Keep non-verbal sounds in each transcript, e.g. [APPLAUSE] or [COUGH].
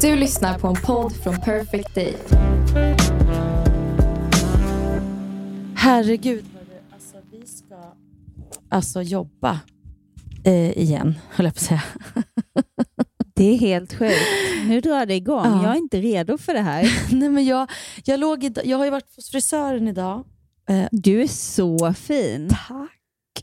Du lyssnar på en podd från Perfect Day. Herregud, alltså, vi ska alltså jobba eh, igen, höll jag på att säga. [LAUGHS] Det är helt sjukt. Nu drar det igång. Ja. Jag är inte redo för det här. [LAUGHS] Nej, men jag, jag, låg i, jag har ju varit hos frisören idag. Eh, Du är så fin. tack!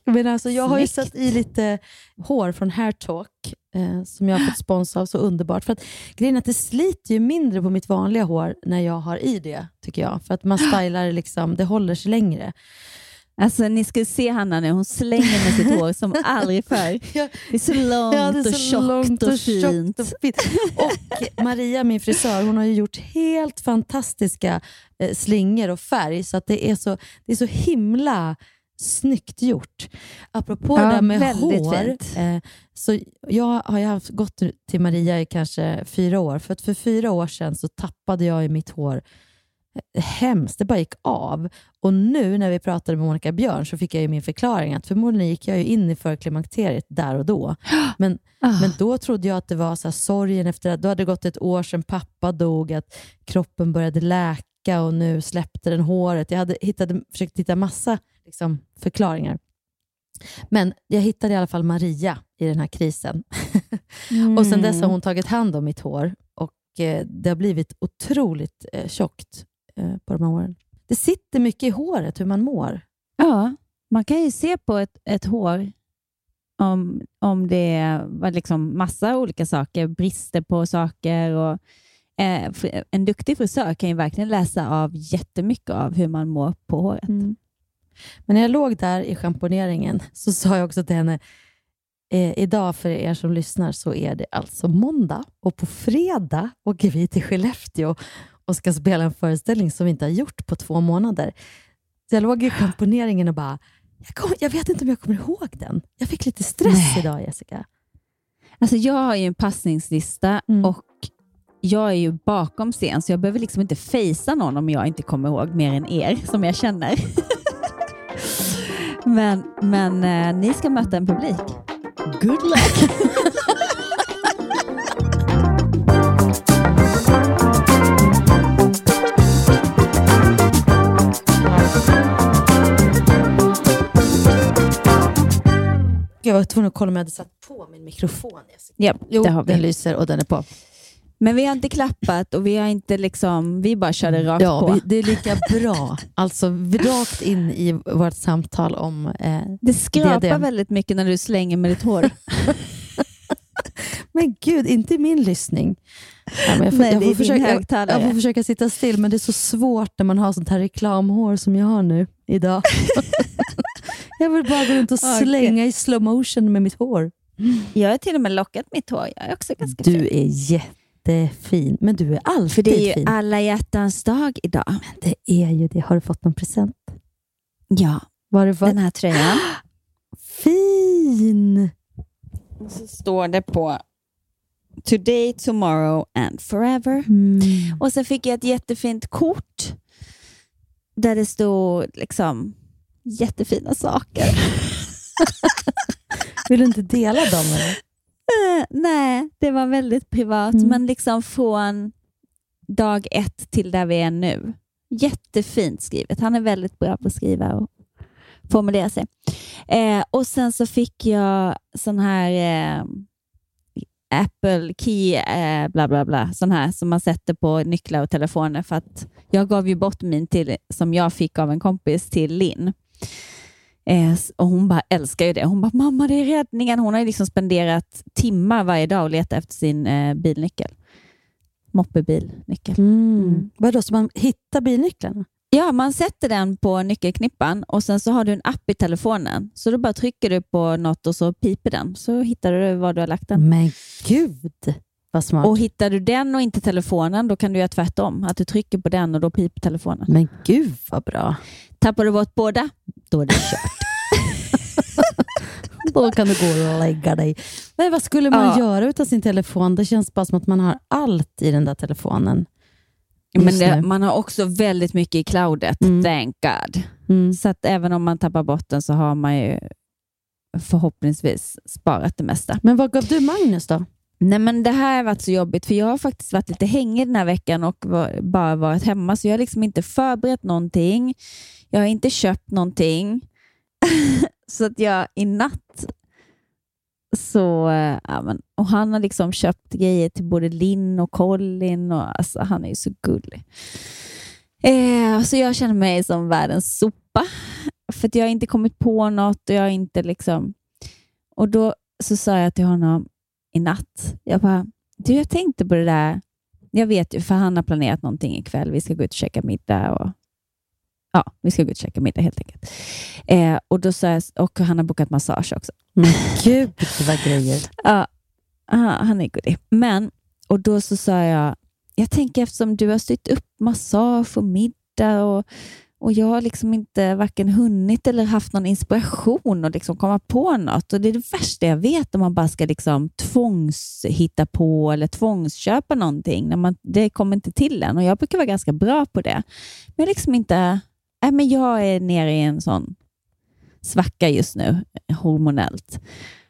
Men alltså, jag har ju Snyggt. satt i lite hår från Hair Talk eh, som jag har fått sponsra av, så underbart. För att, grejen är att det sliter ju mindre på mitt vanliga hår när jag har i det, tycker jag. För att man stylar, liksom, det håller sig längre. Alltså, ni ska se Hanna nu. Hon slänger med sitt hår som [LAUGHS] aldrig förr. Ja. Det är så långt Ja, är och så tjockt långt och, och fint. och fint. Och Maria, min frisör, hon har ju gjort helt fantastiska eh, slingor och färg, så att det är så, det är så himla snyggt gjort. Apropå Ja, det med hår, eh, så jag har ju haft, gått till Maria i kanske fyra år, för att för fyra år sedan så tappade jag i mitt hår hemskt, det bara gick av. Och nu när vi pratade med Monica Björn så fick jag ju min förklaring att förmodligen gick jag ju in i förklimakteriet där och då. [GASPS] Men Ah. men då trodde jag att det var så här, sorgen efter att då hade det gått ett år sedan pappa dog, att kroppen började läka och nu släppte den håret. Jag hade hittade, försökt hitta massa liksom, förklaringar. Men jag hittade i alla fall Maria i den här krisen. [LAUGHS] och sen dess har hon tagit hand om mitt hår och eh, det har blivit otroligt eh, tjockt eh, på de här åren. Det sitter mycket i håret hur man mår. Ja, man kan ju se på ett, ett hår om, om det var liksom massa olika saker, brister på saker. Och, eh, en duktig frisör kan ju verkligen läsa av jättemycket av hur man mår på håret. Men när jag låg där i schamponeringen så sa jag också till henne, eh, idag för er som lyssnar så är det alltså måndag och på fredag åker vi till Skellefteå och ska spela en föreställning som vi inte har gjort på två månader. Så jag låg i schamponeringen och bara, jag, kom, jag vet inte om jag kommer ihåg den. Jag fick lite stress Nej. idag Jessica. Alltså jag har ju en passningslista Mm. och jag är ju bakom scen, så jag behöver liksom inte fejsa någon om jag inte kommer ihåg mer än er som jag känner. [LAUGHS] men men eh, ni ska möta en publik. Good luck! [LAUGHS] Jag var tvungen att kolla om jag hade satt på min mikrofon. Jessica. Ja, Jo, det har vi. den lyser och den är på. Men vi har inte klappat och vi har inte liksom, vi bara körde rakt Ja, på. vi, det är lika bra. Alltså rakt in i vårt samtal om... Eh, det skrapar diadem. väldigt mycket när du slänger med ditt hår. [LAUGHS] men gud, inte i min lyssning. Ja, jag, får, Nej, jag, försöka, jag, högtalare. jag får försöka sitta still, men det är så svårt när man har sånt här reklamhår som jag har nu idag. [LAUGHS] jag vill bara gå runt och slänga i slow motion med mitt hår. Jag har till och med lockat mitt hår. Jag är också ganska fin. Du är jättefin, men du är alltid För det är ju fin. alla hjärtans dag idag. Det är ju det. Har du fått någon present? Ja, du fått? den här tröjan. Fin! Och så står det på Today, tomorrow and forever. Mm. Och så fick jag ett jättefint kort där det stod liksom jättefina saker. [LAUGHS] Vill du inte dela dem? Eller? Eh, Nej, det var väldigt privat, Mm. men liksom från dag ett till där vi är nu. Jättefint skrivet. Han är väldigt bra på att skriva och formulera sig. Eh, och Sen så fick jag sån här eh, Apple Key, eh, bla bla bla, sån här som man sätter på nycklar och telefoner. För att jag gav ju bort min till, som jag fick av en kompis till Linn. Eh, och Hon bara älskar ju det. Hon bara, mamma det är räddningen. Hon har liksom spenderat timmar varje dag och letat efter sin eh, bilnyckel. Moppebilnyckel. Mm. Mm. Vadå, så man hittar bilnycklarna? Ja, man sätter den på nyckelknippan och sen så har du en app i telefonen. Så då bara trycker du på något och så piper den. Så hittar du var du har lagt den. Men gud. Och hittar du den och inte telefonen, då kan du göra tvärtom. Att du trycker på den och då piper telefonen. Men gud vad bra. Tappar du bort båda, då är det kört. [LAUGHS] [LAUGHS] Då kan du gå och lägga dig. Men vad skulle man Ja. göra utan sin telefon? Det känns bara som att man har allt i den där telefonen. Men det, man har också väldigt mycket i cloudet, Mm. thank God. Mm. Så att även om man tappar bort den så har man ju förhoppningsvis sparat det mesta. Men vad gav du Magnus då? Nej, men det här har varit så jobbigt, för jag har faktiskt varit lite hängig den här veckan och var, bara varit hemma, så jag har liksom inte förberett någonting. Jag har inte köpt någonting. [LAUGHS] så att jag i natt så, eh, ja, men, och han har liksom köpt grejer till både Linn och Colin och alltså, han är ju så gullig. Eh, så jag känner mig som världens sopa, för att jag har inte kommit på något och jag har inte liksom... Och då så sa jag till honom, i natt. Jag bara, du jag tänkte på det där. Jag vet ju, för han har planerat någonting ikväll. Vi ska gå ut och käka middag. Och, ja, vi ska gå ut och käka middag helt enkelt. Eh, och, då sa jag, och han har bokat massage också. Men gud vad grejer. Ja, han är goodie. Men, och då så sa jag, jag tänker eftersom du har styrt upp massage och middag och, och jag har liksom inte varken hunnit eller haft någon inspiration att liksom komma på något. Och Det är det värsta jag vet om man bara ska liksom tvångshitta på eller tvångsköpa någonting. När man, det kommer inte till en och jag brukar vara ganska bra på det. Men liksom inte, Äh, men jag är nere i en sån svacka just nu hormonellt.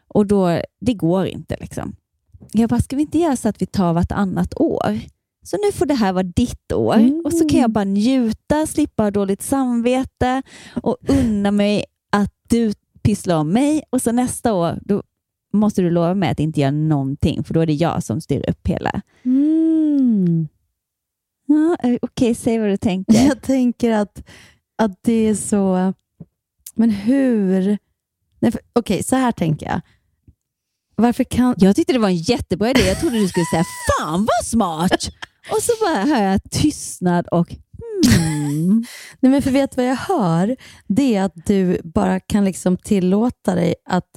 Och då, det går inte. liksom. Jag bara, ska vi inte göra så att vi tar vartannat år? Så nu får det här vara ditt år Mm. och så kan jag bara njuta, slippa ha dåligt samvete och unna mig att du pysslar om mig och så nästa år då måste du lova mig att inte göra någonting för då är det jag som styr upp hela. Mm. Ja, eh, Okej, säg vad du tänker. Jag tänker att, att det är så... Men hur... Okej, så här tänker jag. Varför kan... Jag tyckte det var en jättebra idé. Jag trodde du skulle säga fan vad smart. [LAUGHS] Och så bara hör jag tystnad och hmm. [LAUGHS] Nej, men för vet vad jag hör? Det är att du bara kan liksom tillåta dig att,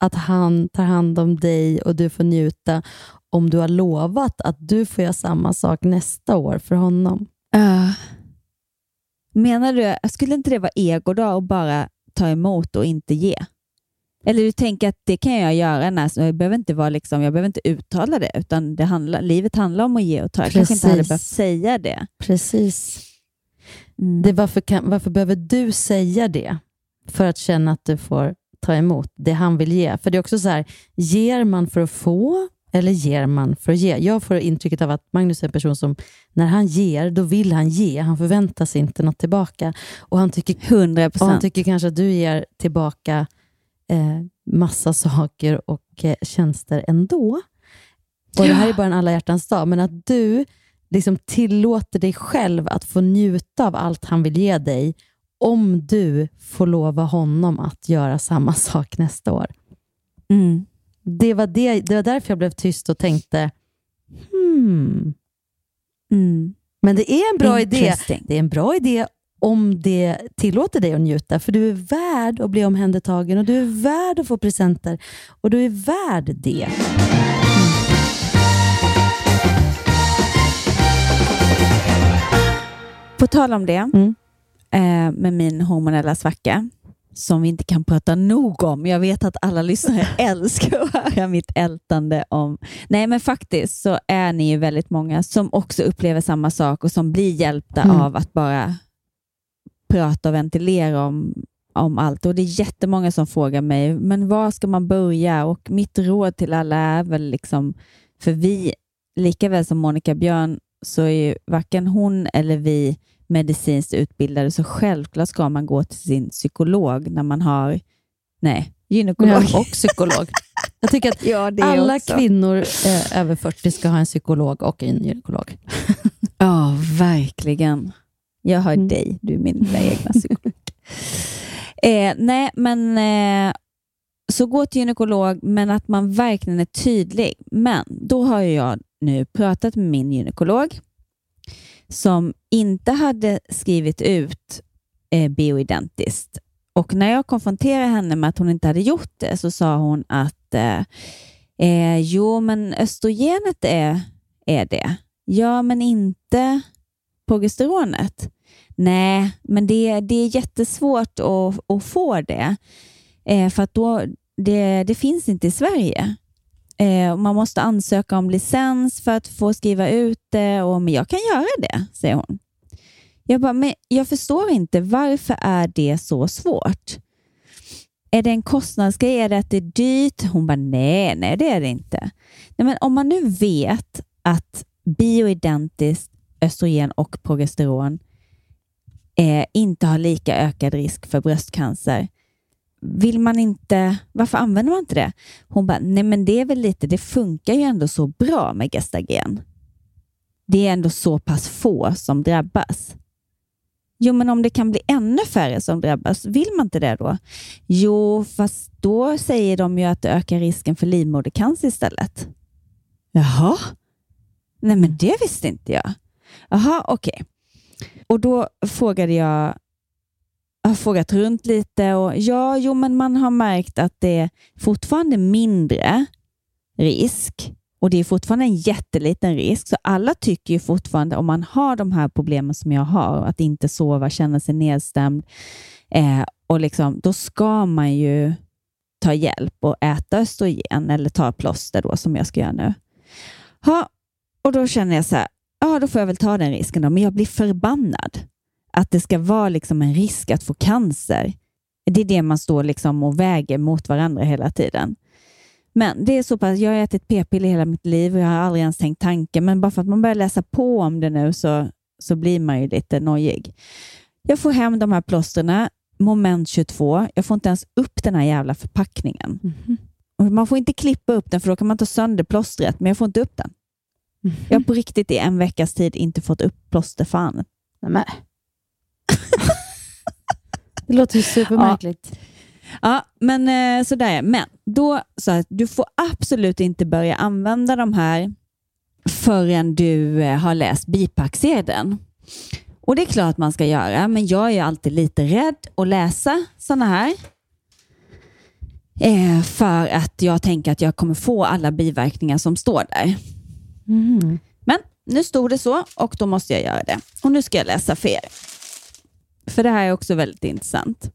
att han tar hand om dig och du får njuta om du har lovat att du får göra samma sak nästa år för honom. Uh, menar du, skulle inte det vara ego då och bara ta emot och inte ge? Eller du tänker att det kan jag göra, när, jag, behöver inte vara liksom, jag behöver inte uttala det, utan det handlar, livet handlar om att ge och ta. Jag kanske inte hade Precis. behövt säga det. Precis. Mm. Det varför, kan, varför behöver du säga det för att känna att du får ta emot det han vill ge? För det är också så här, ger man för att få eller ger man för att ge? Jag får intrycket av att Magnus är en person som, när han ger, då vill han ge. Han förväntar sig inte något tillbaka. Och han tycker, 100 och han tycker kanske att du ger tillbaka eh, massa saker och eh, tjänster ändå. Och Det här är bara en alla hjärtans dag, men att du liksom tillåter dig själv att få njuta av allt han vill ge dig om du får lova honom att göra samma sak nästa år. Mm. Det var, det, det var därför jag blev tyst och tänkte, hmm. Mm. Men det är en bra idé. Det är en bra idé om det tillåter dig att njuta, för du är värd att bli omhändertagen och du är värd att få presenter och du är värd det. På tal om det, Mm. eh, med min hormonella svacka, som vi inte kan prata nog om. Jag vet att alla lyssnare [LAUGHS] älskar att höra mitt ältande om... Nej, men faktiskt så är ni ju väldigt många som också upplever samma sak och som blir hjälpta Mm. av att bara prata och ventilera om, om allt. Och Det är jättemånga som frågar mig, men var ska man börja? Och Mitt råd till alla är väl liksom, för vi, lika väl som Monica Björn, så är ju varken hon eller vi medicinskt utbildade, så självklart ska man gå till sin psykolog när man har, nej, gynekolog. Och psykolog. [LAUGHS] Jag tycker att Ja, alla också. kvinnor eh, över 40 ska ha en psykolog och en gynekolog. Ja, verkligen. Jag har Mm. dig, du är min lilla egna psykolog. [LAUGHS] eh, nej, men eh, så gå till gynekolog, men att man verkligen är tydlig. Men då har jag nu pratat med min gynekolog som inte hade skrivit ut eh, bioidentiskt. Och när jag konfronterade henne med att hon inte hade gjort det så sa hon att eh, eh, jo, men östrogenet är, är det. Ja, men inte progesteronet. Nej, men det, det är jättesvårt att, att få det. Eh, för att då, det, det finns inte i Sverige. Eh, man måste ansöka om licens för att få skriva ut det. Och, men jag kan göra det, säger hon. Jag bara, men jag förstår inte. Varför är det så svårt? Är det en kostnadsgrej? Är det att det är dyrt? Hon bara, nej, nej det är det inte. Nej, men om man nu vet att bioidentiskt östrogen och progesteron eh, inte har lika ökad risk för bröstcancer. Vill man inte, varför använder man inte det? Hon bara, nej men det är väl lite, det funkar ju ändå så bra med gestagen. Det är ändå så pass få som drabbas. Jo, men om det kan bli ännu färre som drabbas, vill man inte det då? Jo, fast då säger de ju att det ökar risken för livmodercancer istället. Jaha? Nej, men det visste inte jag. Jaha, okej. Och då frågade jag, jag har frågat runt lite och ja, jo, men man har märkt att det är fortfarande mindre risk och det är fortfarande en jätteliten risk. Så alla tycker ju fortfarande om man har de här problemen som jag har, att inte sova, känna sig nedstämd, eh, och liksom, då ska man ju ta hjälp och äta östrogen eller ta plåster då som jag ska göra nu. Ha, och då känner jag så här, ja då får jag väl ta den risken då, men jag blir förbannad att det ska vara liksom en risk att få cancer. Det är det man står liksom och väger mot varandra hela tiden. Men det är så pass, jag har ätit p-piller hela mitt liv och jag har aldrig ens tänkt tanken, men bara för att man börjar läsa på om det nu så, så blir man ju lite nojig. Jag får hem de här plåsterna, moment 22. Jag får inte ens upp den här jävla förpackningen. Och man får inte klippa upp den för då kan man ta sönder plåstret, men jag får inte upp den. Jag har på riktigt i en veckas tid inte fått upp plåsterfan. Nej, [LAUGHS] det låter ju supermärkligt. Ja, men eh, sådär är Men då så att du får absolut inte börja använda de här förrän du eh, har läst bipacksedeln. Och det är klart man ska göra, men jag är alltid lite rädd att läsa sådana här. Eh, för att jag tänker att jag kommer få alla biverkningar som står där. Mm. Men nu stod det så och då måste jag göra det. Och nu ska jag läsa för er. För det här är också väldigt intressant.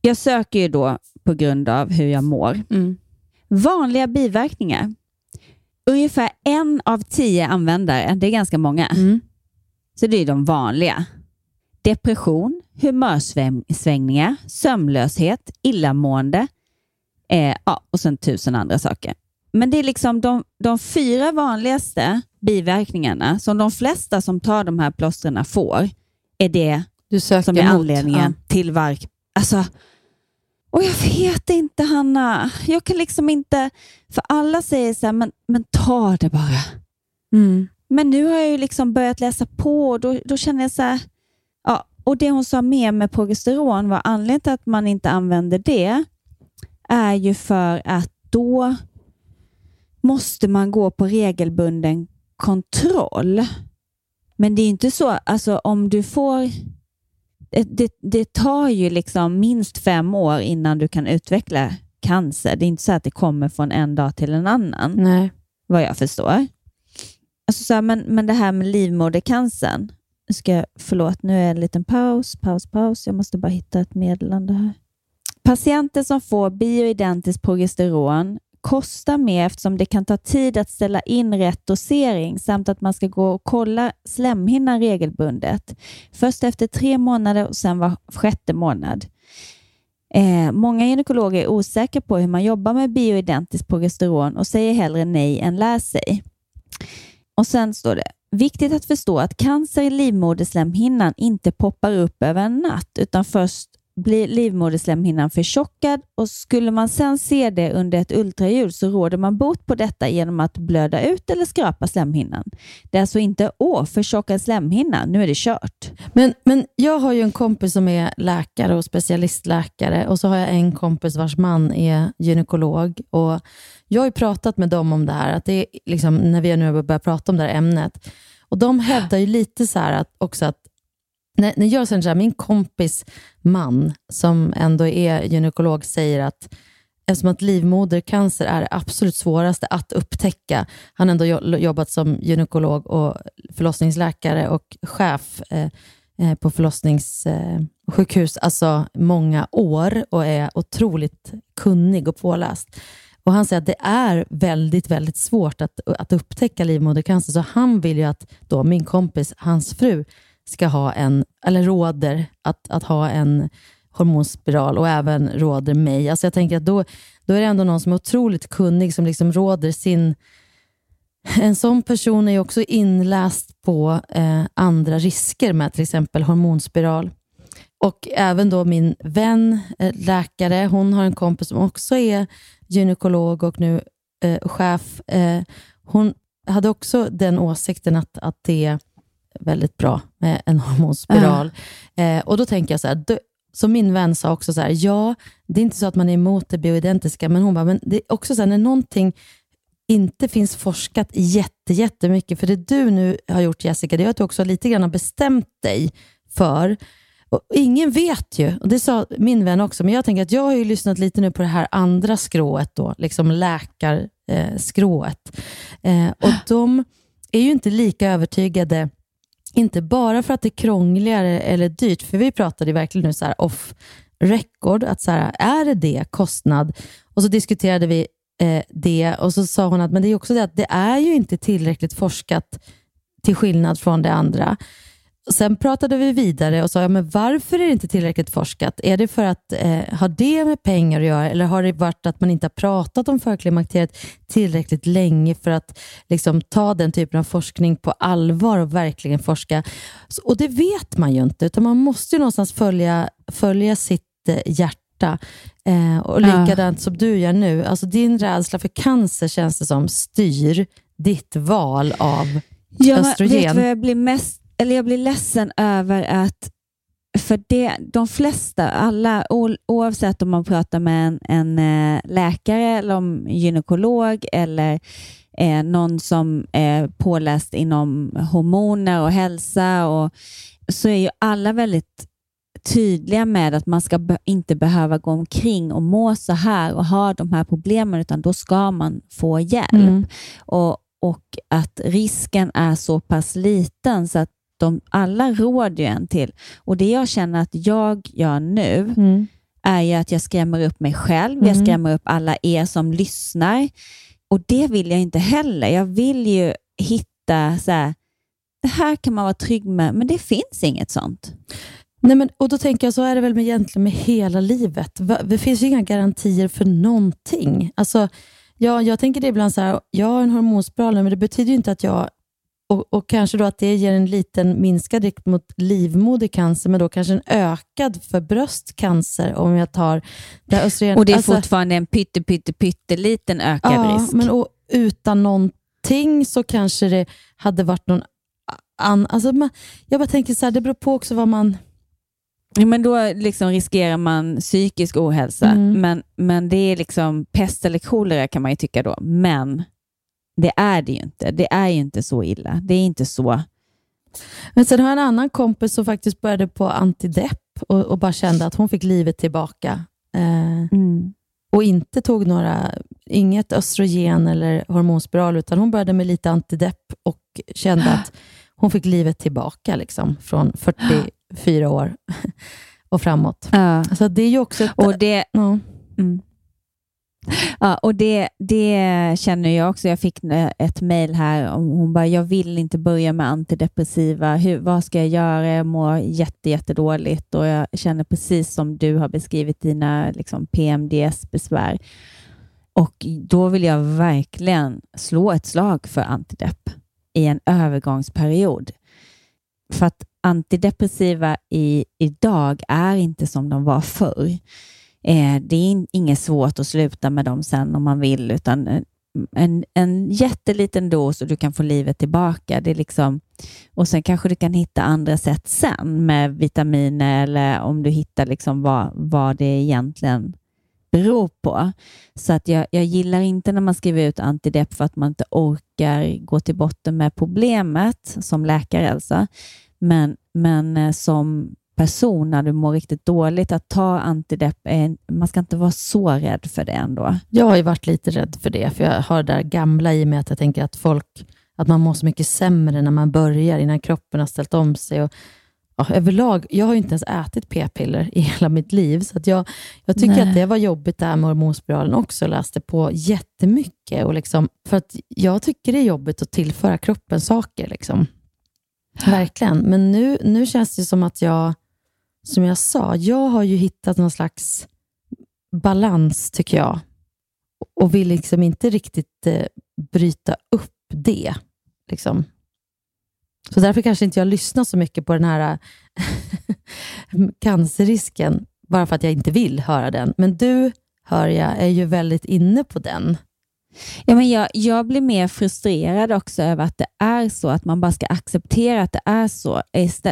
Jag söker ju då på grund av hur jag mår. Mm. Vanliga biverkningar. Ungefär en av tio användare, det är ganska många, Mm. så det är de vanliga. Depression, humörsvängningar, sömnlöshet, illamående eh, ja, och sen tusen andra saker. Men det är liksom de, de fyra vanligaste biverkningarna som de flesta som tar de här plåstren får, är det som är anledningen till vark... Alltså, och jag vet inte, Hanna. Jag kan liksom inte... För alla säger så här, men, men ta det bara. Ja. Mm. Men nu har jag ju liksom börjat läsa på och då, då känner jag så här... Ja, och det hon sa med med progesteron var anledningen till att man inte använder det är ju för att då måste man gå på regelbunden kontroll. Men det är inte så, alltså om du får det, det, tar ju liksom minst fem år innan du kan utveckla cancer. Det är inte så att det kommer från en dag till en annan, Nej. vad jag förstår. Alltså så här, men, men det här med livmodercancern. Ska jag, förlåt, nu är det en liten paus, paus, paus. Jag måste bara hitta ett meddelande här. Patienter som får bioidentiskt progesteron kosta mer eftersom det kan ta tid att ställa in rätt dosering samt att man ska gå och kolla slemhinnan regelbundet. Först efter tre månader och sen var sjätte månad. Eh, många gynekologer är osäkra på hur man jobbar med bioidentiskt progesteron och säger hellre nej än lär sig. Och sen står det, viktigt att förstå att cancer i livmoderslemhinnan inte poppar upp över en natt utan först blir livmoderslemhinnan förtjockad och skulle man sedan se det under ett ultraljud så råder man bot på detta genom att blöda ut eller skrapa slemhinnan. Det är alltså inte åh, förtjockad slemhinna, nu är det kört. Men, men jag har ju en kompis som är läkare och specialistläkare och så har jag en kompis vars man är gynekolog. Och jag har ju pratat med dem om det här, att det är liksom, när vi nu har börjat prata om det här ämnet. Och De hävdar ju lite så att, också att när, när jag sen så här, min kompis man, som ändå är gynekolog, säger att eftersom att livmodercancer är det absolut svåraste att upptäcka. Han har ändå jobbat som gynekolog och förlossningsläkare och chef eh, eh, på förlossningssjukhus, eh, alltså många år och är otroligt kunnig och påläst. Och Han säger att det är väldigt, väldigt svårt att, att upptäcka livmodercancer, så han vill ju att då min kompis, hans fru, ska ha en, eller råder att, att ha en hormonspiral och även råder mig. Alltså jag tänker att då, då är det ändå någon som är otroligt kunnig som liksom råder sin... En sån person är också inläst på eh, andra risker med till exempel hormonspiral. Och även då min vän, eh, läkare, hon har en kompis som också är gynekolog och nu eh, chef. Eh, hon hade också den åsikten att, att det väldigt bra med en [LAUGHS] hormonspiral. Mm. Eh, och Då tänker jag så här, som min vän sa också, så här, ja, det är inte så att man är emot det bioidentiska, men hon bara, men det är också så här, när någonting inte finns forskat jätte, jättemycket, för det du nu har gjort Jessica, det är att du också lite grann har bestämt dig för och ingen vet ju, och det sa min vän också, men jag tänker att jag har ju lyssnat lite nu på det här andra skrået, då, liksom läkarskrået. Eh, och de är ju inte lika övertygade inte bara för att det är krångligare eller dyrt, för vi pratade verkligen nu så här off record, att så här, är det det, kostnad? Och så diskuterade vi eh, det och så sa hon att men det är också det att det är ju inte tillräckligt forskat till skillnad från det andra. Sen pratade vi vidare och sa, ja, men varför är det inte tillräckligt forskat? Är det för att eh, ha det med pengar att göra eller har det varit att man inte har pratat om förklimakteriet tillräckligt länge för att liksom, ta den typen av forskning på allvar och verkligen forska? Så, och det vet man ju inte, utan man måste ju någonstans följa, följa sitt eh, hjärta. Eh, och likadant ja. som du gör nu. Alltså din rädsla för cancer känns det som styr ditt val av ja, östrogen. Vet du vad jag blir mest eller jag blir ledsen över att för det, de flesta, alla, oavsett om man pratar med en, en eh, läkare eller om gynekolog eller eh, någon som är påläst inom hormoner och hälsa, och, så är ju alla väldigt tydliga med att man ska be inte behöva gå omkring och må så här och ha de här problemen, utan då ska man få hjälp. Mm. Och, och att risken är så pass liten så att de alla råder ju en till. Och Det jag känner att jag gör nu mm. är ju att jag skrämmer upp mig själv. Mm. Jag skrämmer upp alla er som lyssnar. Och det vill jag inte heller. Jag vill ju hitta så här, det här kan man vara trygg med, men det finns inget sånt. Nej, men, och Då tänker jag, så är det väl med, egentligen med hela livet. Det finns ju inga garantier för någonting. Alltså, ja, jag tänker det ibland så här, jag har en hormonspiral men det betyder ju inte att jag och, och, kanske då att det ger en liten minskad risk mot livmodercancer, men då kanske en ökad för bröstcancer om jag tar det östrogen. Och det är alltså, fortfarande en pytte, pytte, pytteliten ökad ja, risk. Men och, utan någonting så kanske det hade varit någon annan... Alltså jag bara tänker så här, det beror på också vad man... Ja, men då liksom riskerar man psykisk ohälsa, mm. men, men det är liksom pest eller kolera kan man ju tycka då. Men det är det ju inte. Det är ju inte så illa. Det är inte så. Men sen har jag en annan kompis som faktiskt började på antidepp och, och bara kände att hon fick livet tillbaka. Eh, mm. Och inte tog några, inget östrogen eller hormonspiral, utan hon började med lite antidepp och kände att hon fick livet tillbaka liksom, från 44 år och framåt. Ja. Alltså det är ju också ett, och det, ja. mm. Ja, och det, det känner jag också. Jag fick eh, ett mejl här. Hon bara, jag vill inte börja med antidepressiva. Hur, vad ska jag göra? Jag mår jätte, jättedåligt och jag känner precis som du har beskrivit dina liksom, PMDS-besvär. Och då vill jag verkligen slå ett slag för antidepp i en övergångsperiod. För att antidepressiva i, idag är inte som de var förr. Eh, det är inget svårt att sluta med dem sen om man vill, utan eh, en, en jätteliten dos och du kan få livet tillbaka. Det är liksom, och Sen kanske du kan hitta andra sätt sen med vitaminer eller om du hittar liksom vad, vad det egentligen beror på. Så att jag, jag gillar inte när man skriver ut antidepp för att man inte orkar gå till botten med problemet, som läkare alltså. Men, men eh, som person när du mår riktigt dåligt, att ta antidepp, är, man ska inte vara så rädd för det ändå. Jag har ju varit lite rädd för det, för jag har det där gamla i mig att jag tänker att folk, att man mår så mycket sämre när man börjar, innan kroppen har ställt om sig. Och, ja, överlag, jag har ju inte ens ätit p-piller i hela mitt liv, så att jag, jag tycker Nej. att det var jobbigt det här med hormonspiralen också. läste på jättemycket, och liksom, för att jag tycker det är jobbigt att tillföra kroppen saker. Liksom. Verkligen. Men nu, nu känns det som att jag som jag sa, jag har ju hittat någon slags balans, tycker jag. Och vill liksom inte riktigt eh, bryta upp det. Liksom. Så därför kanske inte jag lyssnar så mycket på den här [LAUGHS] cancerrisken, bara för att jag inte vill höra den. Men du, hör jag, är ju väldigt inne på den. Ja, men jag, jag blir mer frustrerad också över att det är så, att man bara ska acceptera att det är så.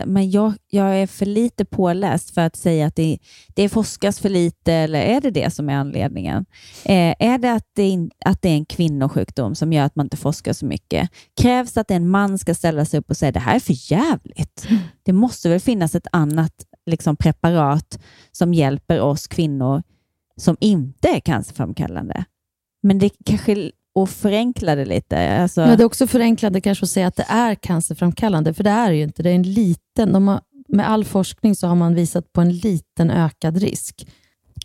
Men jag, jag är för lite påläst för att säga att det, det forskas för lite, eller är det det som är anledningen? Eh, är det att, det att det är en kvinnosjukdom som gör att man inte forskar så mycket? Krävs att en man ska ställa sig upp och säga det här är för jävligt? [LAUGHS] Det måste väl finnas ett annat liksom, preparat som hjälper oss kvinnor som inte är cancerframkallande? Men det kanske och förenkla det lite. Alltså... Ja, det är också förenklande kanske att säga att det är cancerframkallande, för det är ju inte. Det är en liten, de har, med all forskning så har man visat på en liten ökad risk.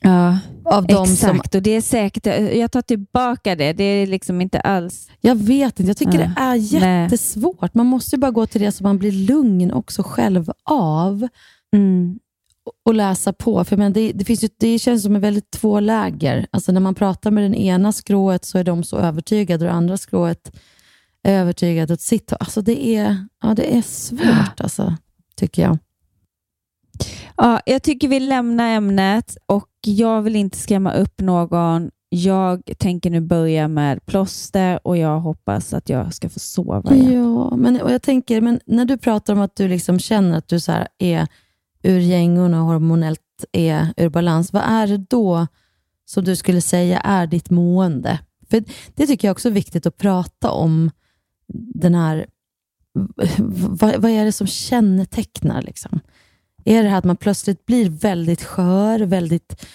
Ja, av exakt. Som... Och det är säkert, jag tar tillbaka det. Det är liksom inte alls... Jag vet inte. Jag tycker ja. det är jättesvårt. Man måste bara gå till det som man blir lugn också själv av. Mm och läsa på. För men det, det, finns ju, det känns som en väldigt två läger. Alltså när man pratar med den ena skrået så är de så övertygade och det andra skrået är övertygade åt sitt alltså det är, ja, det är svårt, alltså, tycker jag. Ja, jag tycker vi lämnar ämnet och jag vill inte skrämma upp någon. Jag tänker nu börja med plåster och jag hoppas att jag ska få sova igen. Ja, men, och jag tänker, men när du pratar om att du liksom känner att du så är ur gängorna och hormonellt är ur balans, vad är det då som du skulle säga är ditt mående? För Det tycker jag också är viktigt att prata om. Den här, vad, vad är det som kännetecknar? Liksom? Är det här att man plötsligt blir väldigt skör, väldigt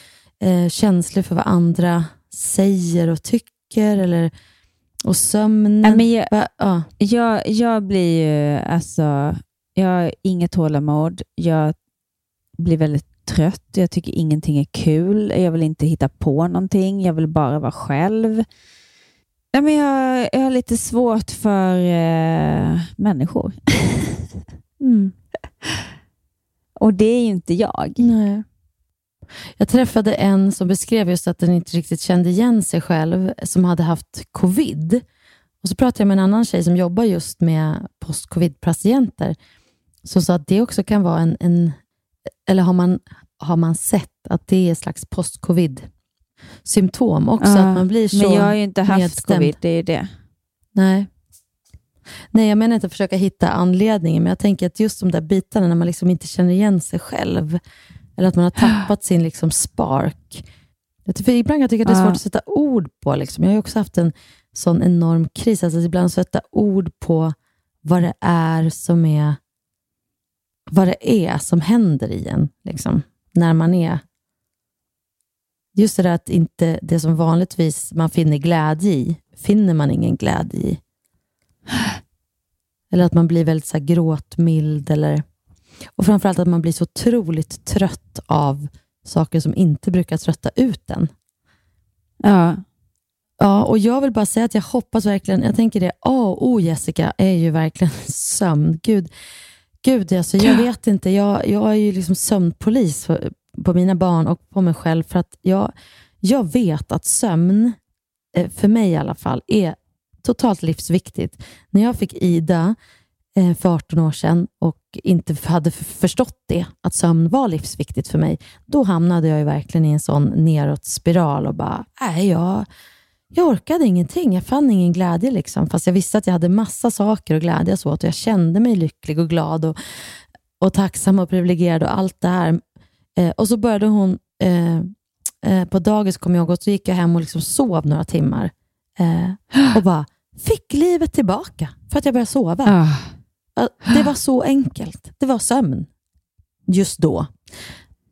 eh, känslig för vad andra säger och tycker? Eller, och sömnen? men jag, Va, ja. jag, jag blir ju, alltså, jag har inget tålamod. Jag blir väldigt trött. Jag tycker ingenting är kul. Jag vill inte hitta på någonting. Jag vill bara vara själv. Ja, men jag, jag har lite svårt för eh, människor. [LAUGHS] mm. Och det är ju inte jag. Nej. Jag träffade en som beskrev just att den inte riktigt kände igen sig själv, som hade haft covid. Och Så pratade jag med en annan tjej som jobbar just med post-covid-patienter, som sa att det också kan vara en, en eller har man, har man sett att det är ett slags post-covid-symptom också? Ja, att man blir så Men jag har ju inte haft nedstämd. covid, det är ju det. Nej. Nej, jag menar inte att försöka hitta anledningen, men jag tänker att just de där bitarna när man liksom inte känner igen sig själv, eller att man har tappat [GASPS] sin liksom spark. För ibland kan jag tycka att det är svårt att sätta ord på. Liksom. Jag har också haft en sån enorm kris, alltså ibland sätta ord på vad det är som är vad det är som händer i en, liksom, när man är... Just det där att inte det som vanligtvis man finner glädje i, finner man ingen glädje i. Eller att man blir väldigt så här, gråtmild. Eller, och framförallt att man blir så otroligt trött av saker som inte brukar trötta ut en. Ja. Ja, och jag vill bara säga att jag hoppas verkligen, jag tänker det, A och O Jessica är ju verkligen [LAUGHS] sömn. Gud, Gud, alltså, jag vet inte. Jag, jag är ju liksom sömnpolis för, på mina barn och på mig själv. För att jag, jag vet att sömn, eh, för mig i alla fall, är totalt livsviktigt. När jag fick Ida, eh, för 18 år sedan och inte hade förstått det, att sömn var livsviktigt för mig, då hamnade jag verkligen i en sån neråt spiral och bara, nej, jag, jag orkade ingenting. Jag fann ingen glädje, liksom, fast jag visste att jag hade massa saker att glädjas åt och jag kände mig lycklig och glad och, och tacksam och privilegierad och allt det här. Eh, och så började hon, eh, eh, på dagis kom jag och så gick jag hem och liksom sov några timmar eh, och bara fick livet tillbaka för att jag började sova. Ah. Det var så enkelt. Det var sömn just då.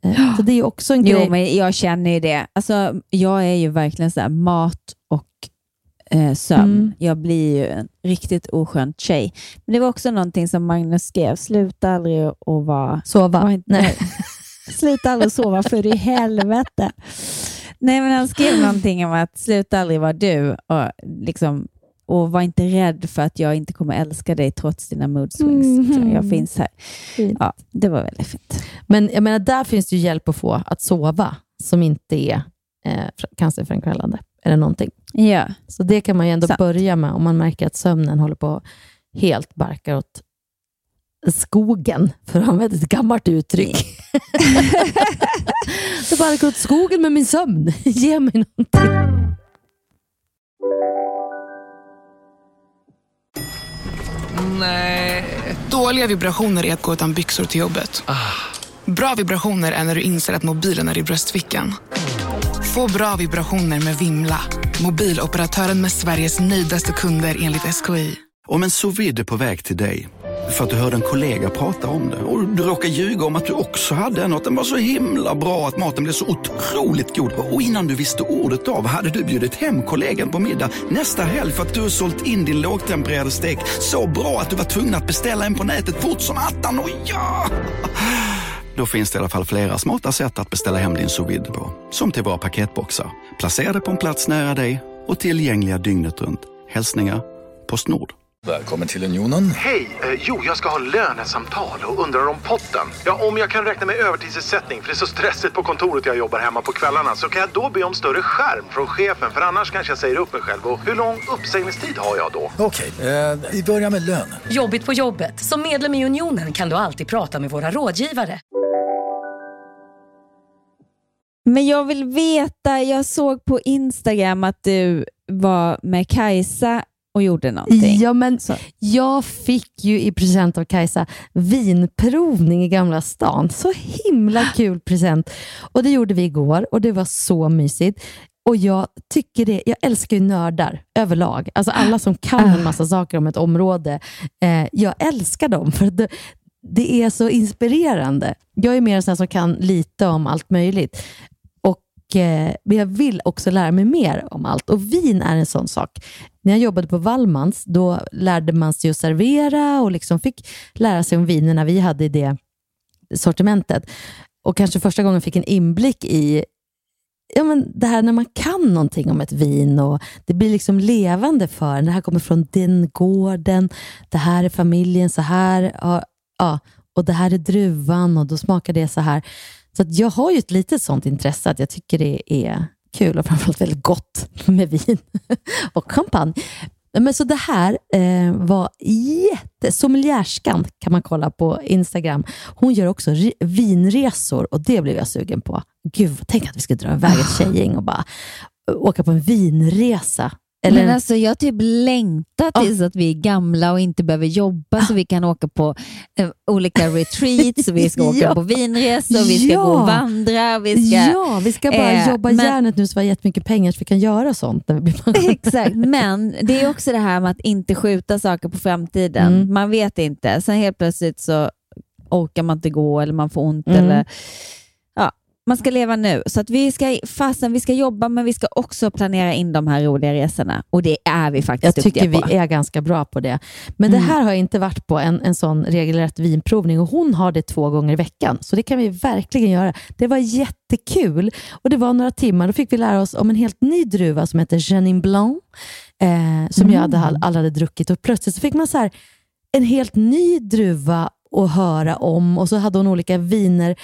Eh, Så det är också en Jo, grej. men jag känner ju det. Alltså, jag är ju verkligen så här, mat eh, sömn. Mm. Jag blir ju en riktigt oskönt tjej. Men det var också någonting som Magnus skrev. Sluta aldrig att vara... Sova. var inte- Nej. [LAUGHS] Sluta aldrig sova för i helvete. Nej, men han skrev någonting om att sluta aldrig vara du och, liksom, och var inte rädd för att jag inte kommer älska dig trots dina mood swings. Liksom, Jag finns här. Fint. Ja, det var väldigt fint. Men jag menar, där finns det ju hjälp att få att sova som inte är eh, fr- cancerframkallande eller någonting. Ja. Så det kan man ju ändå Sant. börja med om man märker att sömnen håller på helt barka åt skogen, för att använda ett gammalt uttryck. [LAUGHS] det barkar åt skogen med min sömn. [LAUGHS] Ge mig någonting. Nej. Dåliga vibrationer är att gå utan byxor till jobbet. Bra vibrationer är när du inser att mobilen är i bröstfickan. Få bra vibrationer med Vimla. Mobiloperatören med Sveriges nöjdaste kunder enligt SKI. Om en sous vide är på väg till dig för att du hörde en kollega prata om det och du råkade ljuga om att du också hade en och att den var så himla bra att maten blev så otroligt god och innan du visste ordet av hade du bjudit hem kollegan på middag nästa helg för att du sålt in din lågtempererade stek så bra att du var tvungen att beställa en på nätet fort som attan. Och ja! Då finns det i alla fall flera smarta sätt att beställa hem din sous på. Som till våra paketboxar, placerade på en plats nära dig och tillgängliga dygnet runt. Hälsningar Postnord. Välkommen till Unionen. Hej! Eh, jo, jag ska ha lönesamtal och undrar om potten. Ja, om jag kan räkna med övertidsersättning för det är så stressigt på kontoret jag jobbar hemma på kvällarna så kan jag då be om större skärm från chefen för annars kanske jag säger upp mig själv. Och hur lång uppsägningstid har jag då? Okej, eh, vi börjar med lön. Jobbigt på jobbet. Som medlem i Unionen kan du alltid prata med våra rådgivare. Men jag vill veta, jag såg på Instagram att du var med Kajsa och gjorde någonting. Ja, men jag fick ju i present av Kajsa vinprovning i Gamla stan. Så himla kul present. Och Det gjorde vi igår och det var så mysigt. Och Jag tycker det, jag älskar ju nördar överlag. Alltså alla som kan en massa saker om ett område. Eh, jag älskar dem för det, det är så inspirerande. Jag är mer en sån som kan lite om allt möjligt. Eh, men jag vill också lära mig mer om allt och vin är en sån sak. När jag jobbade på Wallmans, då lärde man sig att servera och liksom fick lära sig om vinerna vi hade i det sortimentet. Och kanske första gången fick en inblick i ja, men det här när man kan någonting om ett vin och det blir liksom levande för en. Det här kommer från den gården, det här är familjen, så här, ja, och det här är druvan och då smakar det så här. Så att jag har ju ett litet sånt intresse att jag tycker det är kul och framförallt väldigt gott med vin [LAUGHS] och champagne. Men så det här eh, var jätte... Sommelierskan kan man kolla på Instagram. Hon gör också vinresor och det blev jag sugen på. Gud, tänk att vi skulle dra iväg ett [LAUGHS] tjejgäng och bara åka på en vinresa. Eller, Men alltså, jag typ längtar tills att vi är gamla och inte behöver jobba så vi kan åka på eh, olika retreats, och vi ska [LAUGHS] åka Ja. på vinresor, vi ska Ja. gå och vandra. Vi ska, ja, vi ska bara eh, jobba men- järnet nu så vi har jättemycket pengar så vi kan göra sånt när vi blir pensionärer. [LAUGHS] Exakt, men det är också det här med att inte skjuta saker på framtiden. Mm. Man vet inte. Sen helt plötsligt så orkar man inte gå eller man får ont. Mm. Eller, man ska leva nu. Så att vi ska, fastän vi ska jobba, men vi ska också planera in de här roliga resorna. Och det är vi faktiskt Jag tycker duktiga vi på. är ganska bra på det. Men Mm. det här har jag inte varit på, en, en sån regelrätt vinprovning och hon har det två gånger i veckan. Så det kan vi verkligen göra. Det var jättekul och det var några timmar. Då fick vi lära oss om en helt ny druva som heter Chenin Blanc, eh, som jag hade, aldrig hade druckit. Och plötsligt så fick man så här, en helt ny druva att höra om och så hade hon olika viner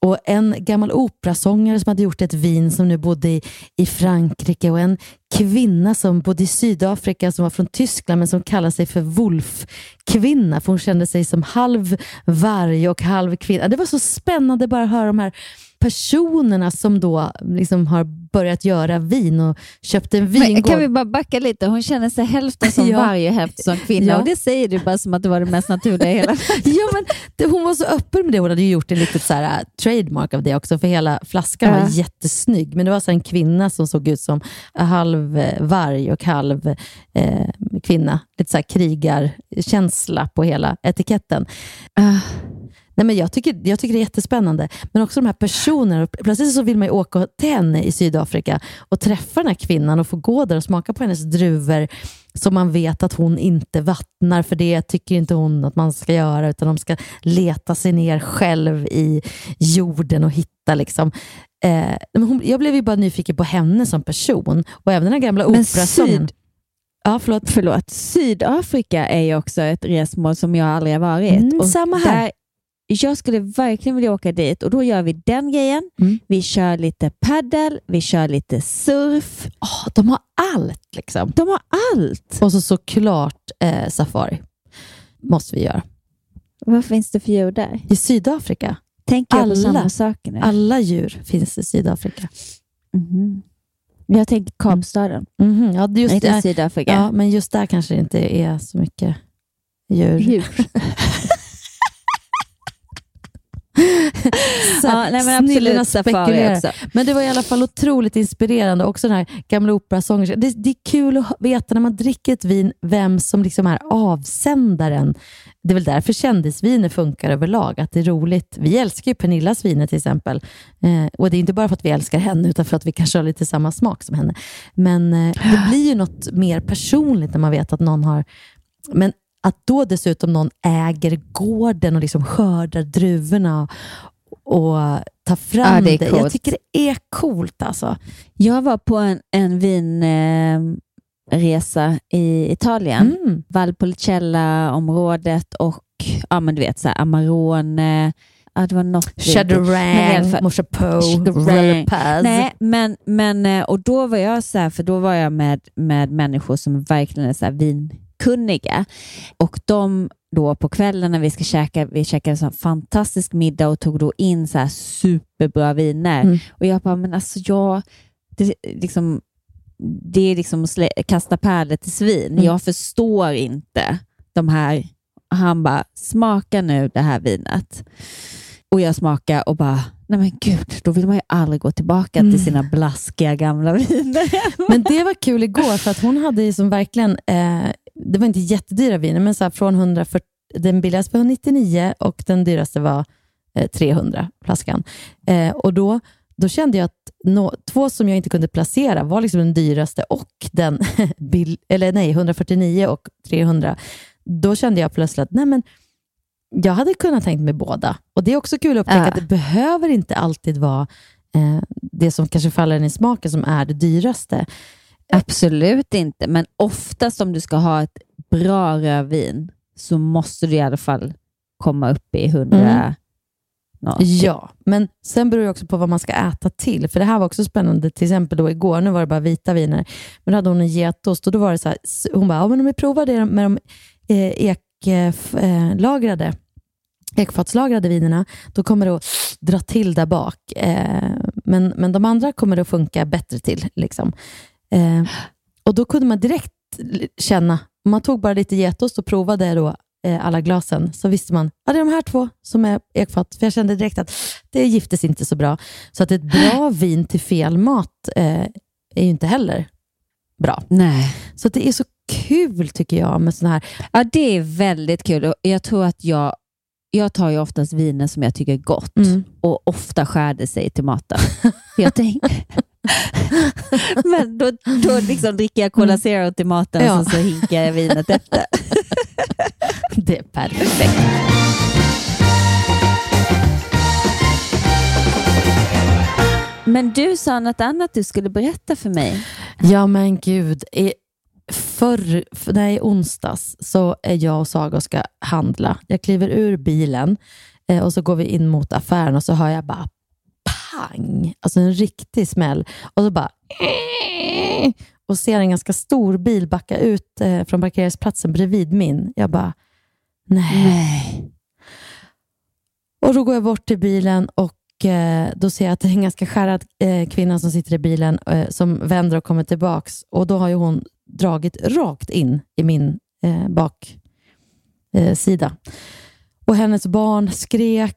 och en gammal operasångare som hade gjort ett vin som nu bodde i, i Frankrike och en kvinna som bodde i Sydafrika som var från Tyskland men som kallade sig för Wolf-kvinna för hon kände sig som halv varg och halv kvinna. Det var så spännande bara att höra de här personerna som då liksom har börjat göra vin och köpt en vingård. kan vi bara backa lite? Hon känner sig hälften som [LAUGHS] Ja. och hälften som kvinna. Ja. Och det säger du bara som att det var det mest naturliga i hela [LAUGHS] ja, men det, hon var så öppen med det. Hon hade ju gjort en litet så här, äh, trademark av det också, för hela flaskan Ja. var jättesnygg. Men det var så här en kvinna som såg ut som halv halv varg och halv eh, kvinna. Lite så här krigarkänsla på hela etiketten. Uh. Nej, men jag, tycker, jag tycker det är jättespännande. Men också de här personerna. Plötsligt så vill man ju åka till henne i Sydafrika och träffa den här kvinnan och få gå där och smaka på hennes druvor som man vet att hon inte vattnar, för det tycker inte hon att man ska göra, utan de ska leta sig ner själv i jorden och hitta. Liksom. Eh, men hon, jag blev ju bara nyfiken på henne som person och även den här gamla operasången. Ja, förlåt. Förlåt. Sydafrika är ju också ett resmål som jag aldrig har varit. Mm, samma här. Där, jag skulle verkligen vilja åka dit och då gör vi den grejen. Mm. Vi kör lite paddel, vi kör lite surf. Åh, de har allt liksom. De har allt. Och så såklart eh, safari. Måste vi göra. Vad finns det för djur där? I Sydafrika. Tänker jag på Alla. samma saker nu? Alla djur finns i Sydafrika. Mhm. Jag tänker Kapstaden. Mhm, ja, just Inte där, Sydafrika. ja, men just där kanske det inte är så mycket djur. Djur. [LAUGHS] Så Ja, nej, men absolut safari också. Men det var i alla fall otroligt inspirerande. Också den här gamla operasångerskan. Det, det är kul att veta när man dricker ett vin vem som liksom är avsändaren. Det är väl därför kändisviner funkar överlag. Att det är roligt. Vi älskar ju Pernillas viner till exempel. Eh, och Det är inte bara för att vi älskar henne, utan för att vi kanske har lite samma smak som henne. Men eh, det blir ju något mer personligt när man vet att någon har... Men att då dessutom någon äger gården och liksom skördar druvorna och, tar fram Ja, det det. Jag tycker det är coolt alltså. Jag var på en, en vinresa resa i Italien. Mm. Valpolicella-området och ja, men du vet, så här, Amarone. Ja, det var något vin Chadarang. Paz. Nej, men, men eh, och då var jag så här, för då var jag med, med människor som verkligen är så här vinkunniga. Och de då på kvällen när vi ska käka, vi käkade så här fantastisk middag och tog då in så här superbra viner. Mm. Och jag bara, men alltså jag, det, liksom, det är liksom att slä, kasta pärlor till svin. Mm. Jag förstår inte de här. Han bara, smaka nu det här vinet. Och jag smakar och bara, nej men gud, då vill man ju aldrig gå tillbaka Mm. till sina blaskiga gamla viner. Men det var kul igår, för att hon hade ju som verkligen, eh, det var inte jättedyra viner, men så här från 140, den billigaste var 199 och den dyraste var eh, 300 flaskan. Eh, och då, då kände jag att nå, två som jag inte kunde placera var liksom den dyraste och den, [LAUGHS] bill, eller nej, 149 och 300. Då kände jag plötsligt att nej men, jag hade kunnat tänkt mig båda. Och Det är också kul att upptäcka Ja. att det behöver inte alltid vara eh, det som kanske faller en i smaken som är det dyraste. Absolut inte, men oftast om du ska ha ett bra rödvin så måste du i alla fall komma upp i 100 Mm. något. Ja, men sen beror det också på vad man ska äta till. För det här var också spännande. Till exempel då igår, nu var det bara vita viner, men då hade hon en getost och då var det så här, hon bara, ja, men om vi provar det med de eh, eklagrade ekfatslagrade vinerna, då kommer det att dra till där bak. Eh, men, men de andra kommer det att funka bättre till. Liksom. Eh, och Då kunde man direkt känna, om man tog bara lite getost och provade då, eh, alla glasen, så visste man att det är de här två som är ekfat. För jag kände direkt att det giftes inte så bra. Så att ett bra [GASPS] vin till fel mat eh, är ju inte heller bra. Nej. Så det är så kul tycker jag med sådana här... Ja, det är väldigt kul. Och Jag tror att jag, jag tar ju oftast viner som jag tycker är gott Mm. och ofta skär det sig till maten. [LAUGHS] Jag tänker... [LAUGHS] Men då, då liksom dricker jag Cola Zero till maten Ja. och så, så hinkar jag vinet efter. [LAUGHS] Det är perfekt. Men du sa något annat du skulle berätta för mig. Ja men gud. I, förr, för, nej, onsdags så är jag och Saga och ska handla. Jag kliver ur bilen Eh, och så går vi in mot affären och så hör jag bara pang, alltså en riktig smäll. Och så bara och ser en ganska stor bil backa ut eh, från parkeringsplatsen bredvid min. Jag bara, nej. Nej. Och då går jag bort till bilen och eh, då ser jag att det är en ganska skärrad eh, kvinna som sitter i bilen som vänder och kommer tillbaks. Och då har ju hon dragit rakt in i min eh, baksida. Och hennes barn skrek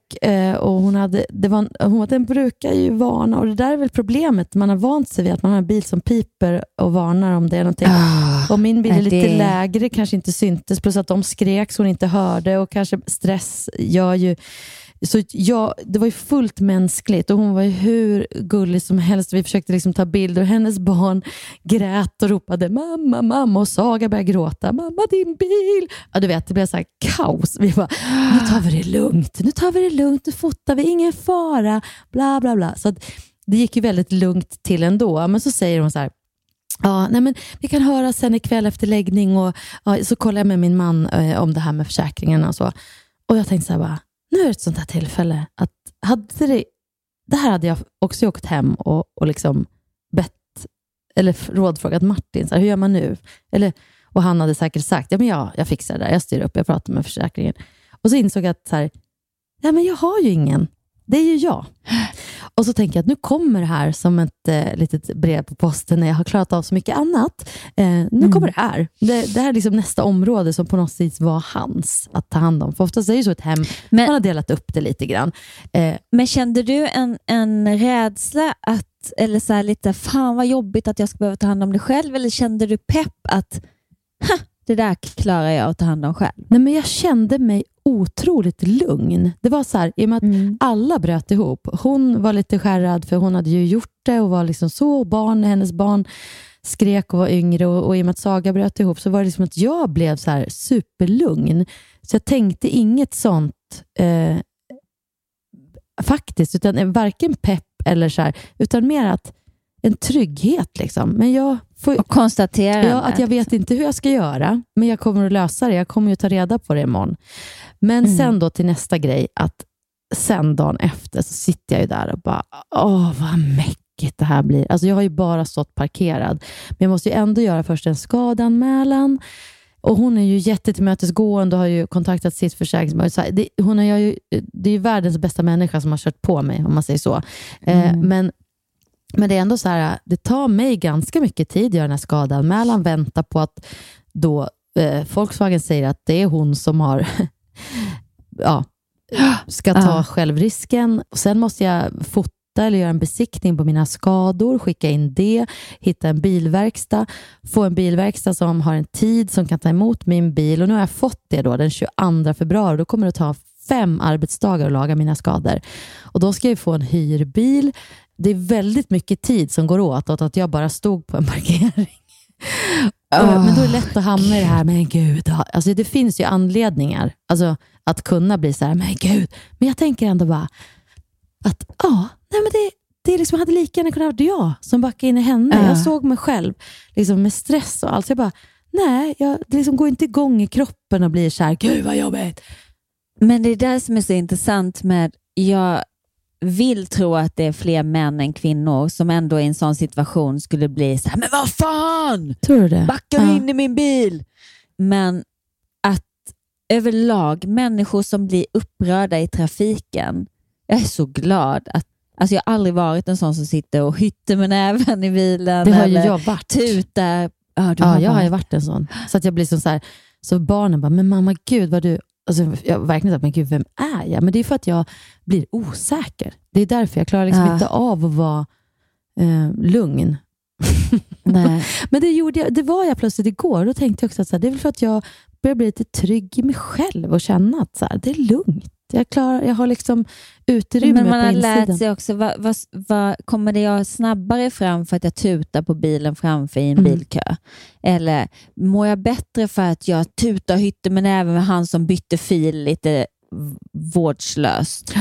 och hon hade, det var, hon, den brukar ju varna och det där är väl problemet. Man har vant sig vid att man har en bil som piper och varnar om det är någonting. Ah, och min bil är är lite det- lägre, kanske inte syntes, plus att de skrek så hon inte hörde och kanske stress gör ju så jag, det var ju fullt mänskligt och hon var ju hur gullig som helst. Vi försökte liksom ta bilder och hennes barn grät och ropade mamma, mamma och Saga började gråta. Mamma, din bil! Ja, du vet, det blev så här kaos. Vi bara, nu tar vi det lugnt, nu tar vi det lugnt, nu fotar vi, ingen fara, bla bla bla. Så att, det gick ju väldigt lugnt till ändå. Men så säger hon så här, Ja, nej men vi kan höra sen ikväll efter läggning och ja, så kollar jag med min man eh, om det här med försäkringen och så. Och jag tänkte så här bara, nu är det ett sånt här tillfälle att hade det, det här hade jag också åkt hem och, och liksom bett, eller rådfrågat Martin, så här, hur gör man nu? Eller, och han hade säkert sagt, ja men ja, jag fixar det där, jag styr upp, jag pratar med försäkringen. Och så insåg jag att så här, ja, men jag har ju ingen. Det är ju jag. Och så tänker jag att nu kommer det här som ett eh, litet brev på posten när jag har klarat av så mycket annat. Eh, nu kommer det här. Det, det här är liksom nästa område som på något sätt var hans att ta hand om. För oftast är det ju så ett hem, man har delat upp det lite grann. Eh, Men kände du en, en rädsla att, eller så här lite, fan vad jobbigt att jag ska behöva ta hand om det själv? Eller kände du pepp att, det där klarar jag att ta hand om själv? Nej, men jag kände mig otroligt lugn. Det var så här, i och med att alla bröt ihop. Hon var lite skärrad för hon hade ju gjort det och var liksom så. Och barn, hennes barn skrek och var yngre och, och i och med att Saga bröt ihop så var det liksom att jag blev så här superlugn. Så jag tänkte inget sånt eh, faktiskt, utan varken pepp eller så här, utan mer att en trygghet. Liksom. Men jag får, och konstatera ja, att jag vet inte hur jag ska göra, men jag kommer att lösa det. Jag kommer ju ta reda på det imorgon. Men Mm. sen då till nästa grej, att sen dagen efter så sitter jag ju där och bara, åh vad mäckigt det här blir. Alltså jag har ju bara stått parkerad, men jag måste ju ändå göra först en skadanmälan. Och hon är ju jättetillmötesgående och har ju kontaktat sitt försäkringsbolag. Det, hon är ju, det är ju världens bästa människa som har kört på mig, om man säger så. Eh, Mm. men men det är ändå så här, det tar mig ganska mycket tid att göra den här skadanmälan, vänta på att då eh, Volkswagen säger att det är hon som har [LAUGHS] ja, ska ta Ja. självrisken. Och sen måste jag fota eller göra en besiktning på mina skador, skicka in det, hitta en bilverkstad, få en bilverkstad som har en tid som kan ta emot min bil. Och Nu har jag fått det då den 22 februari. Då kommer det ta fem arbetsdagar att laga mina skador. Och Då ska jag få en hyrbil. Det är väldigt mycket tid som går åt åt att jag bara stod på en parkering. [LAUGHS] Ah, Men då är det lätt att hamna i det här, men gud, alltså det finns ju anledningar alltså, att kunna bli så här, men gud. Men jag tänker ändå bara att ja, nej men det, det är liksom, hade lika gärna kunnat vara jag som backade in i henne. Ja. Jag såg mig själv liksom, med stress och allt. Så jag bara, nej, jag, det liksom går inte igång i kroppen och blir så här, gud vad jobbigt. Men det är det som är så intressant med, jag vill tro att det är fler män än kvinnor som ändå i en sån situation skulle bli så här, men vad fan! Tror du det? Backar Ja. in i min bil! Men att överlag, människor som blir upprörda i trafiken, jag är så glad att Alltså jag har aldrig varit en sån som sitter och hytter med näven i bilen. Det har eller jag varit. Tutar. Ja, Ja, jag har ju varit en sån. Så att jag blir som så här, så barnen bara, men mamma gud vad du, alltså, jag har verkligen sagt, men gud vem är jag? Men det är för att jag blir osäker. Det är därför jag klarar liksom Ja. inte av att vara eh, lugn. [LAUGHS] Men det, gjorde jag, det var jag plötsligt igår. Då tänkte jag också att så här, det är väl för att jag börjar bli lite trygg i mig själv och känna att så här, det är lugnt. Jag, klarar, jag har liksom utrymme Men man på har insidan. lärt sig också, vad, vad, vad, kommer det jag snabbare fram för att jag tutar på bilen framför i en Mm. bilkö? Eller mår jag bättre för att jag tutar hytter med näven med han som bytte fil lite vårdslöst?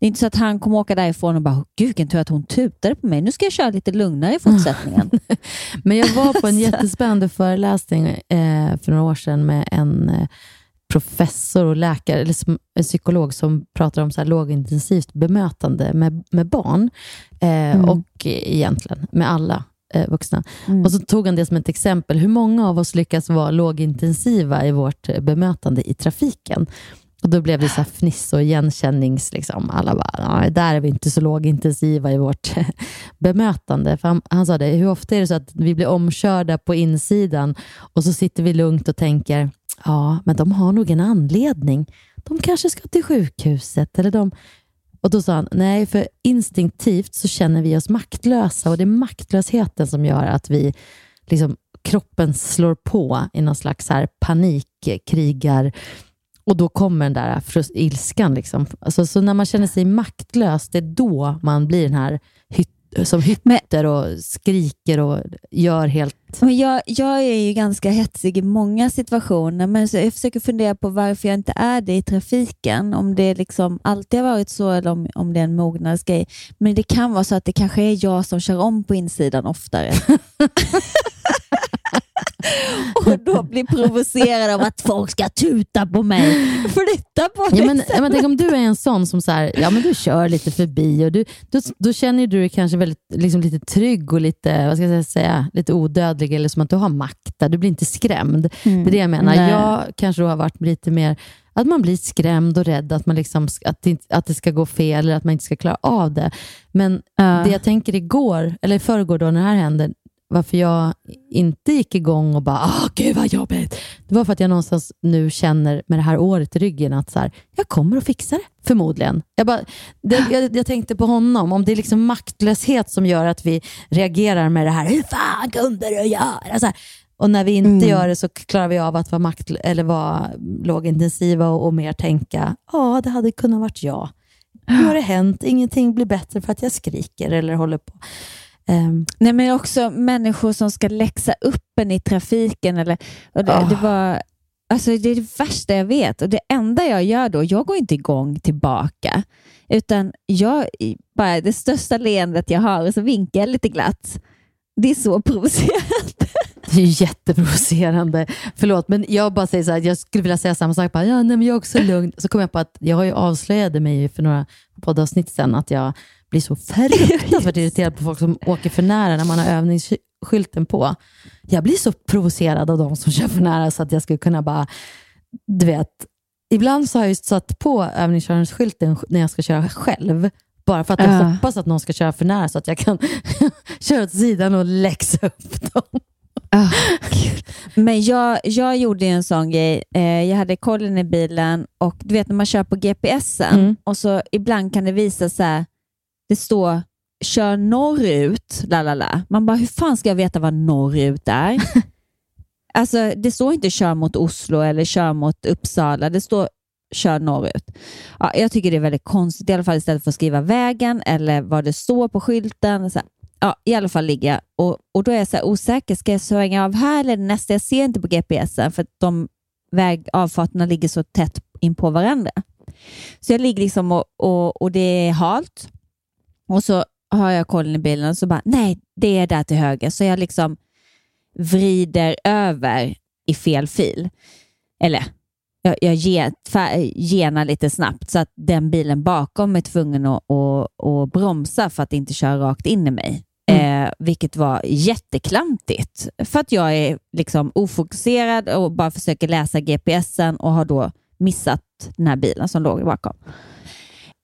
Det är inte så att han kommer åka därifrån och bara, gud vilken tur att hon tutade på mig. Nu ska jag köra lite lugnare i fortsättningen. [LAUGHS] Men jag var på en [LAUGHS] jättespännande föreläsning eh, för några år sedan med en, eh, professor och läkare, eller som, en psykolog som pratar om så här lågintensivt bemötande med, med barn eh, Mm. och egentligen med alla eh, vuxna. Mm. Och så tog han det som ett exempel. Hur många av oss lyckas vara lågintensiva i vårt bemötande i trafiken? Och Då blev det så här fniss och igenkännings... Liksom. Alla bara, "Nej, där är vi inte så lågintensiva i vårt [LAUGHS] bemötande. För han, han sa det, hur ofta är det så att vi blir omkörda på insidan och så sitter vi lugnt och tänker, ja, men de har nog en anledning. De kanske ska till sjukhuset. Eller de... Och Då sa han, nej, för instinktivt så känner vi oss maktlösa och det är maktlösheten som gör att vi liksom, kroppen slår på i någon slags här panikkrigar och då kommer den där ilskan. Liksom. Alltså, så när man känner sig maktlös, det är då man blir den här som hytter och skriker och gör helt... Men jag, jag är ju ganska hetsig i många situationer, men jag försöker fundera på varför jag inte är det i trafiken. Om det liksom alltid har varit så eller om, om det är en mognadsgrej. Men det kan vara så att det kanske är jag som kör om på insidan oftare. [LAUGHS] [LAUGHS] och då blir provocerad av att folk ska tuta på mig. Flytta på dig! Ja, men, ja, men tänk om du är en sån som så här, ja, men du kör lite förbi och du, då, då känner du dig kanske väldigt, liksom lite trygg och lite, vad ska jag säga, lite odödlig eller som att du har makt där. Du blir inte skrämd. Mm. Det är det jag menar. Nej. Jag kanske har varit lite mer att man blir skrämd och rädd att, man liksom, att, det, att det ska gå fel eller att man inte ska klara av det. Men Ja. det jag tänker igår, eller i förrgår då när det här hände, varför jag inte gick igång och bara, åh gud vad jobbigt. Det var för att jag någonstans nu känner med det här året i ryggen att så här, jag kommer att fixa det, förmodligen. Jag, bara, det, jag, jag tänkte på honom, om det är liksom maktlöshet som gör att vi reagerar med det här, hur fan kunde du göra? Så här. Och när vi inte Mm. gör det så klarar vi av att vara, makt, eller vara lågintensiva och, och mer tänka, ja det hade kunnat varit jag. Nu har det hänt, ingenting blir bättre för att jag skriker eller håller på. Ehm, Nej, men också människor som ska läxa upp en i trafiken. Eller, och det, Ah. det, var, alltså det är det värsta jag vet. Och Det enda jag gör då, jag går inte igång tillbaka. Utan jag, bara det största leendet jag har och så vinkar jag lite glatt. Det är så provocerande. [LAUGHS] Det är jätteprovocerande. Förlåt, men jag bara säger så här, jag skulle vilja säga samma sak. Bara, ja, nej, men jag är också lugn. Så kom jag på att jag har ju avslöjade mig för några poddavsnitt sedan att jag blir så fruktansvärt [LAUGHS] irriterad på folk som åker för nära när man har övningsskylten på. Jag blir så provocerad av de som kör för nära så att jag skulle kunna bara, du vet, ibland så har jag just satt på övningskörningsskylten när jag ska köra själv. Bara för att jag Ja. hoppas att någon ska köra för nära så att jag kan [LAUGHS] köra åt sidan och läxa upp dem. Ah, Men jag, jag gjorde ju en sån grej. Eh, jag hade kollen i bilen och du vet när man kör på GPSen Mm. och så ibland kan det visa så här, det står kör norrut, la la la. Man bara, hur fan ska jag veta vad norrut är? [LAUGHS] alltså, det står inte kör mot Oslo eller kör mot Uppsala. Det står kör norrut. Ja, jag tycker det är väldigt konstigt, i alla fall istället för att skriva vägen eller vad det står på skylten. Så här, ja, I alla fall ligger jag och, och då är jag så osäker. Ska jag svänga av här eller nästa? Jag ser inte på GPSen för att de vägavfarterna ligger så tätt in på varandra. Så jag ligger liksom och, och, och det är halt och så har jag kollen i bilen och så bara, nej, det är där till höger. Så jag liksom vrider över i fel fil. Eller jag, jag genar lite snabbt så att den bilen bakom är tvungen att, att, att bromsa för att inte köra rakt in i mig. Eh, vilket var jätteklantigt för att jag är liksom ofokuserad och bara försöker läsa GPSen och har då missat den här bilen som låg bakom.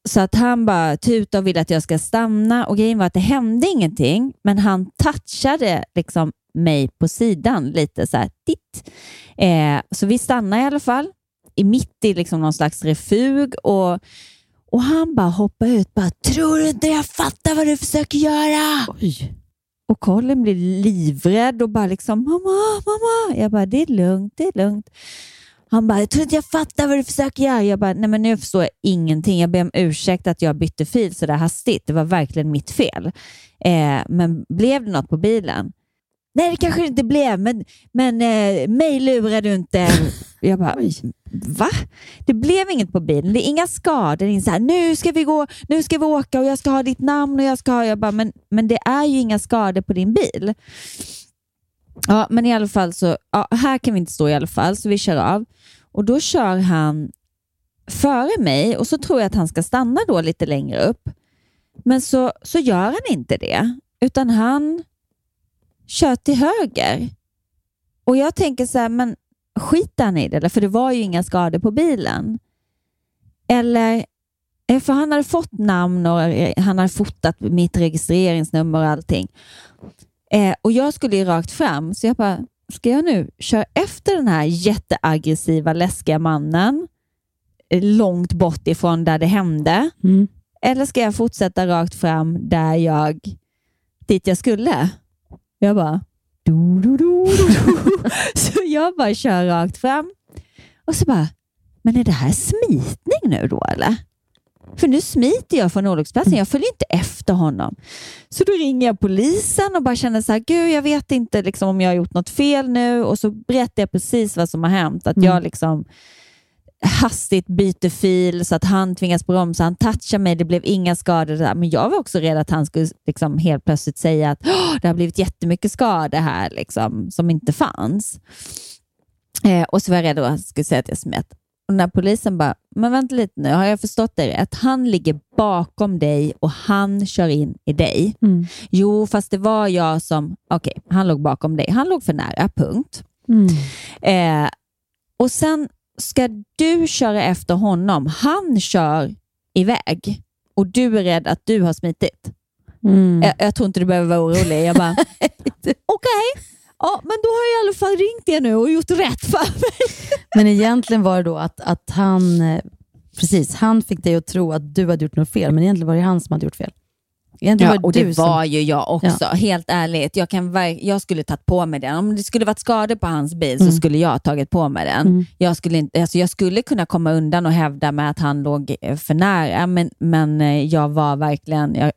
Så att han bara tutade och ville att jag ska stanna och grejen var att det hände ingenting, men han touchade liksom mig på sidan lite så här, titt. Eh, så vi stannade i alla fall, i mitt i liksom någon slags refug och, och han bara hoppade ut bara, tror du inte jag fattar vad du försöker göra? Oj. Och Colin blir livrädd och bara liksom, mamma, mamma. Jag bara, det är lugnt, det är lugnt. Han bara, jag tror inte jag fattar vad du försöker göra. Jag bara, nej men nu förstår jag ingenting. Jag ber om ursäkt att jag bytte fil så där hastigt. Det var verkligen mitt fel. Eh, men blev det något på bilen? Nej, det kanske det inte blev, men, men eh, mig lurar du inte. [LAUGHS] Jag bara, va? Det blev inget på bilen. Det är inga skador. Det är så här, nu ska vi gå, nu ska vi åka och jag ska ha ditt namn och jag ska ha... Jag bara, men, men det är ju inga skador på din bil. Ja, men i alla fall så, ja, här kan vi inte stå i alla fall, så vi kör av. Och Då kör han före mig och så tror jag att han ska stanna då lite längre upp. Men så, så gör han inte det, utan han kör till höger. Och jag tänker så här, men skiter han i det? För det var ju inga skador på bilen. Eller, eh, för han hade fått namn och eh, han hade fotat mitt registreringsnummer och allting. Eh, och jag skulle ju rakt fram, så jag bara, ska jag nu köra efter den här jätteaggressiva, läskiga mannen eh, långt bort ifrån där det hände? Mm. Eller ska jag fortsätta rakt fram där jag, dit jag skulle? Jag bara, do, do, do. Så jag bara kör rakt fram och så bara, men är det här smitning nu då eller? För nu smiter jag från olycksplatsen. Jag följer inte efter honom. Så då ringer jag polisen och bara känner så här, gud jag vet inte liksom, om jag har gjort något fel nu och så berättar jag precis vad som har hänt. Att jag liksom hastigt byter fil så att han tvingas bromsa. Han touchar mig, det blev inga skador. Där. Men jag var också rädd att han skulle liksom helt plötsligt säga att det har blivit jättemycket skador här liksom, som inte fanns. Eh, och så var jag rädd att han skulle säga att jag smet. Och när polisen bara, men vänta lite nu, har jag förstått det rätt? Han ligger bakom dig och han kör in i dig. Mm. Jo, fast det var jag som, okej, okay, han låg bakom dig. Han låg för nära, punkt. Mm. Eh, och sen ska du köra efter honom. Han kör iväg och du är rädd att du har smitit. Mm. Jag, jag tror inte du behöver vara orolig. Jag bara, [LAUGHS] okej, okay. Ja, men då har jag i alla fall ringt er nu och gjort rätt för mig. [LAUGHS] Men egentligen var det då att, att han, eh, precis, han fick dig att tro att du hade gjort något fel, men egentligen var det han som hade gjort fel. Egentligen Ja, var och det du som- var ju jag också. Ja. Helt ärligt. Jag, kan, jag skulle tagit på mig den. Om det skulle varit skador på hans bil Mm. så skulle jag ha tagit på mig den. Jag, skulle inte, alltså jag skulle kunna komma undan och hävda med att han låg eh, för nära, men, men eh, jag var verkligen... Jag,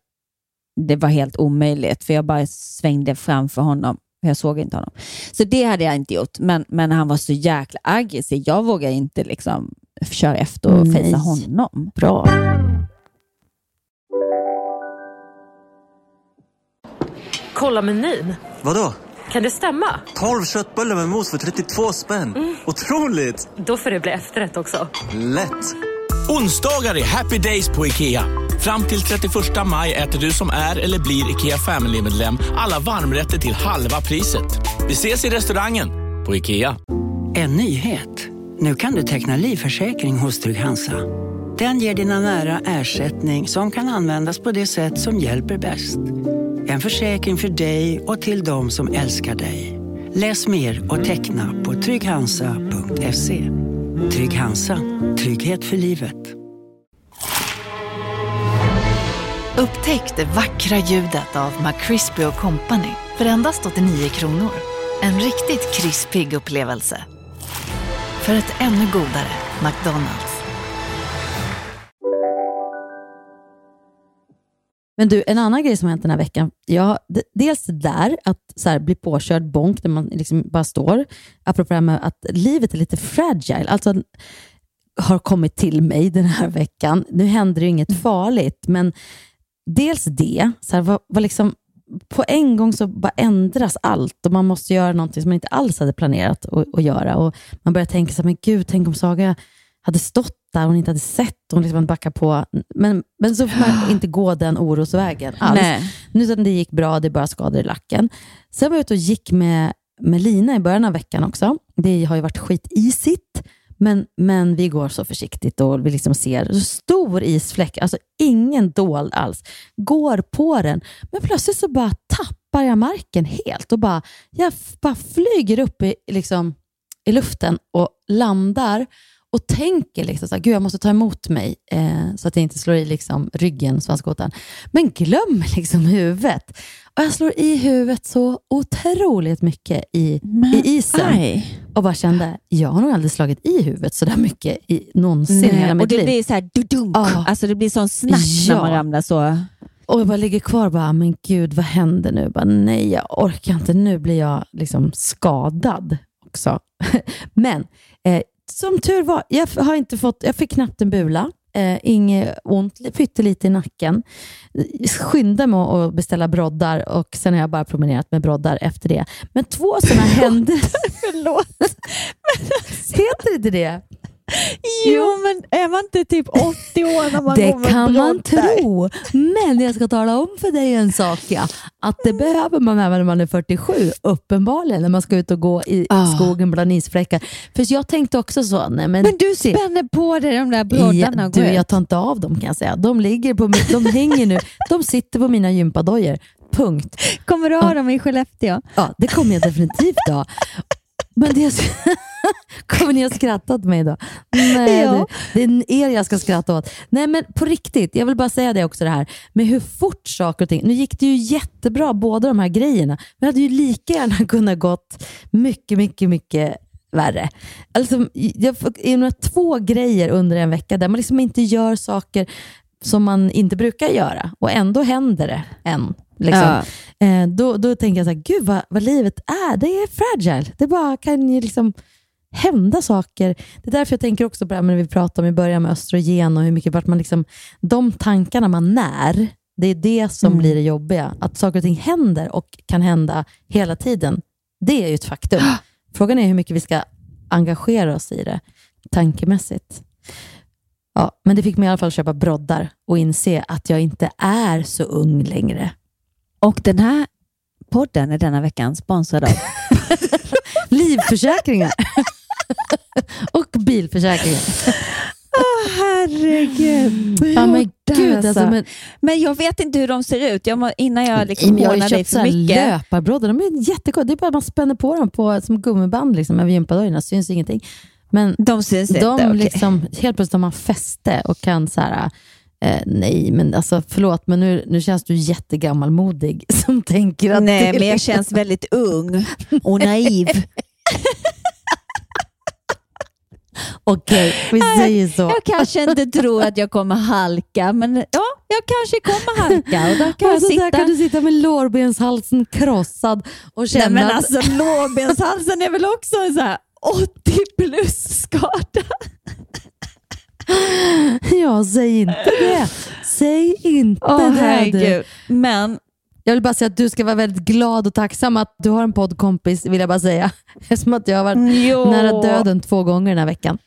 det var helt omöjligt, för jag bara svängde framför honom. Jag såg inte honom. Så det hade jag inte gjort, men, men han var så jäkla aggressiv. Jag vågade inte liksom köra efter och Nej. fejsa honom. Bra. Kolla menyn. Vadå? Kan det stämma? 12 köttbullar med mos för 32 spänn. Otroligt! Då får det bli efterrätt också. Lätt! Onsdagar är happy days på IKEA. Fram till 31 maj äter du som är eller blir IKEA Family-medlem alla varmrätter till halva priset. Vi ses i restaurangen på IKEA. En nyhet. Nu kan du teckna livförsäkring hos Trygg-Hansa. Den ger dina nära ersättning som kan användas på det sätt som hjälper bäst. En försäkring för dig och till de som älskar dig. Läs mer och teckna på trygghansa.se. Trygg Hansa. Trygghet för livet. Upptäck det vackra ljudet av McCrispy Company för endast 89 kronor. En riktigt krispig upplevelse. För ett ännu godare McDonalds. Men du, en annan grej som har hänt den här veckan. Ja, d- dels där att så här, bli påkörd bonk där man liksom bara står. Apropå det här med att livet är lite fragile. Alltså har kommit till mig den här veckan. Nu händer ju inget farligt, men dels det. Så här, vad, vad liksom, på en gång så bara ändras allt och man måste göra någonting som man inte alls hade planerat att, att göra. Och man börjar tänka så här, men gud, tänk om Saga hade stått där hon inte hade sett hon liksom hade backat på. Men, men så får man inte gå den orosvägen alls. Nej. Nu utan det gick bra, det är bara skador i lacken. Sen var jag ute och gick med, med Lina i början av veckan också. Det har ju varit skitisigt, men, men vi går så försiktigt och vi liksom ser stor isfläck, alltså ingen dold alls. Går på den, men plötsligt så bara tappar jag marken helt och bara, jag bara flyger upp i, liksom, i luften och landar och tänker liksom så här, gud jag måste ta emot mig eh, så att jag inte slår i liksom ryggen, svanskotan. Men glömmer liksom huvudet. Och jag slår i huvudet så otroligt mycket i, i isen. aj. Och bara kände, jag har nog aldrig slagit i huvudet så där mycket i, någonsin i hela Nej, mitt och det liv. blir så här dudunk. Ja. Alltså det blir sån snack Ja. när man ramlar så. Och jag bara ligger kvar och bara, men gud vad händer nu? Bara, nej, jag orkar inte. Nu blir jag liksom skadad också. [LAUGHS] men eh, som tur var, jag har inte fått, jag fick knappt en bula. eh, inget ont, pyttelite i nacken. Skyndade mig att beställa broddar och sen har jag bara promenerat med broddar efter det. Men två sådana [LAUGHS] händelser... [LAUGHS] Förlåt. [LAUGHS] Heter inte det? Jo, men är man inte typ 80 år när man Det går med kan man broddar? tro. Men jag ska tala om för dig en sak. Ja. Att det behöver man även när man är 47, uppenbarligen, när man ska ut och gå i skogen bland isfläckar. För jag tänkte också så. Nej, men, Men du spänner på dig de där broddarna ja, och går du, ut. Jag tar inte av dem kan jag säga. De, ligger på, de hänger nu. De sitter på mina gympadojor. Punkt. Kommer du ha dem i Skellefteå? Ja, det kommer jag definitivt ha. Men det [LAUGHS] kommer ni att skratta åt mig då? Nej, Ja. det, det är er jag ska skratta åt. Nej, men på riktigt, jag vill bara säga det också det här med hur fort saker och ting... Nu gick det ju jättebra, båda de här grejerna, men det hade ju lika gärna [LAUGHS] kunnat gått mycket, mycket, mycket värre. Alltså, jag får inom två grejer under en vecka där man liksom inte gör saker som man inte brukar göra och ändå händer det än. Liksom. Eh, då, då tänker jag så här, gud vad, vad livet är. Det är fragile. Det bara kan ju liksom hända saker. Det är därför jag tänker också på det här med vi pratade om i början med östrogen och hur mycket vart man liksom, de tankarna man när, det är det som Mm. blir det jobbiga. Att saker och ting händer och kan hända hela tiden. Det är ju ett faktum. [GASPS] Frågan är hur mycket vi ska engagera oss i det tankemässigt. Ja, men det fick mig i alla fall köpa broddar och inse att jag inte är så ung längre. Och den här podden är denna veckan sponsrad av [LAUGHS] Livförsäkringar [LAUGHS] och bilförsäkringar. Åh herregud. Ja, men gud, alltså. alltså, men- men, jag vet inte hur de ser ut. Jag må, innan jag liksom jag har hånar dig köpt så för här mycket. löparbroddar. De är jättegoda. Det är bara att man spänner på dem på, som gummiband liksom, över gympadojorna. syns ingenting. Men de syns de inte, liksom, Helt plötsligt har man fäste och kan så här, eh, nej, men alltså förlåt, men nu, nu känns du jättegammalmodig [LAUGHS] som tänker att Nej, men jag känns väldigt [LAUGHS] ung och naiv. Okej, vi säger så. Jag kanske inte tror att jag kommer halka, men ja, jag kanske kommer halka och då kan och jag sitta... där kan du sitta med lårbenshalsen krossad och Nej, känna men att- alltså lårbenshalsen är väl också så här 80 plus skada? [LAUGHS] Ja, säg inte det. Säg inte Åh, det. herregud. Men Jag vill bara säga att du ska vara väldigt glad och tacksam att du har en poddkompis, vill jag bara säga. [LAUGHS] Eftersom att jag har varit Jo. nära döden två gånger den här veckan.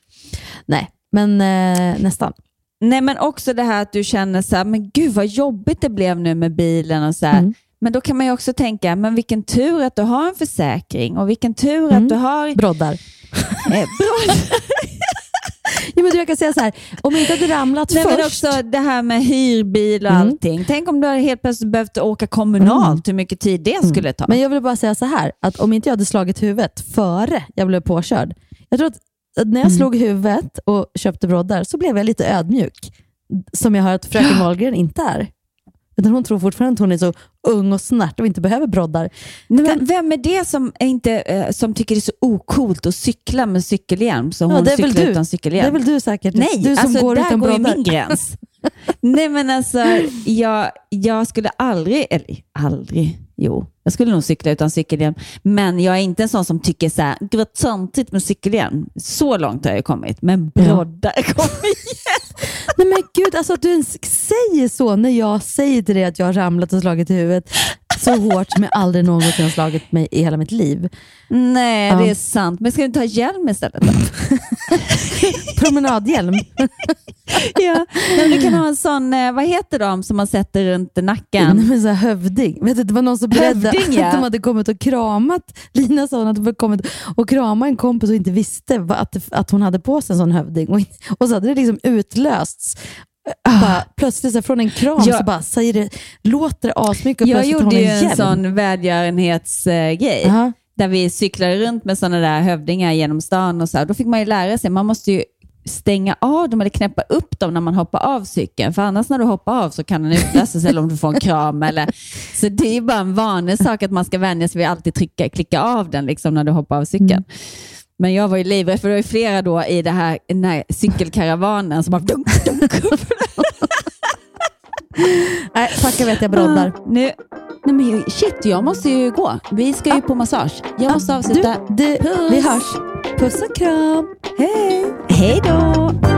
Nej, men eh, nästan. Nej, men också det här att du känner så här, men gud vad jobbigt det blev nu med bilen och så här. Mm. Men då kan man ju också tänka, men vilken tur att du har en försäkring och vilken tur att du har... Broddar. Eh, broddar. [LAUGHS] Ja, men jag kan säga så här, om jag inte hade ramlat Nej, men först. också det här med hyrbil och Mm. allting. Tänk om du hade helt plötsligt behövt åka kommunalt, hur mycket tid det skulle ta. Men jag vill bara säga så här, att om inte jag hade slagit huvudet före jag blev påkörd. Jag tror att att när jag Mm. slog huvudet och köpte broddar så blev jag lite ödmjuk. Som jag hör att fröken Wahlgren inte är. Utan hon tror fortfarande att hon är så ung och snärt och inte behöver broddar. Nej, men vem är det som, är inte, eh, som tycker det är så ocoolt att cykla med cykelhjälm Ja, hon det är väl cyklar du. utan cykelhjälm? Det är väl du säkert. Nej, du som alltså går där utan går broddar. min gräns. [LAUGHS] Nej men alltså, jag, jag skulle aldrig, eller aldrig, jo, jag skulle nog cykla utan cykelhjälm, men jag är inte en sån som tycker så här, gud vad töntigt med cykelhjälm. Så långt har jag kommit, men broddar, kom igen. [LAUGHS] Nej men gud, alltså att du ens säger så när jag säger till dig att jag har ramlat och slagit i huvudet så hårt som jag aldrig någonsin har slagit mig i hela mitt liv. Nej, Ja. det är sant. Men ska du ha hjälm istället då? [LAUGHS] Promenadhjälm. [LAUGHS] ja, men du kan ha en sån, eh, vad heter de som man sätter runt nacken? Nej, men så här, hövding. Vet du, det var någon som berättade Hövding, [LAUGHS] ja. att de hade kommit och kramat, Lina sa att de hade kommit och kramat en kompis och inte visste att, att hon hade på sig en sån hövding. Och, och så hade det liksom utlösts. Bara, plötsligt så här, från en kram Ah. Ja. så bara säger det, låter det asmycket och Jag gjorde ju en sån välgörenhetsgrej. Jaha. Där vi cyklade runt med sådana där hövdingar genom stan. och så här. Då fick man ju lära sig, man måste ju stänga av dem eller knäppa upp dem när man hoppar av cykeln. För annars när du hoppar av så kan den utlösas eller om du får en kram. Eller, så det är bara en vanlig sak att man ska vänja sig vid att alltid trycka, klicka av den liksom, när du hoppar av cykeln. Men jag var ju livrädd, för det var ju flera då i det här, den här cykelkaravanen som bara dunk, dunk. [LAUGHS] Nej, tacka vet jag broddar. Ah, nu, nej men shit, jag måste ju gå. Vi ska ju på massage. Jag måste avsluta. Du, du, vi hörs. Puss och kram. Hej. Hej då!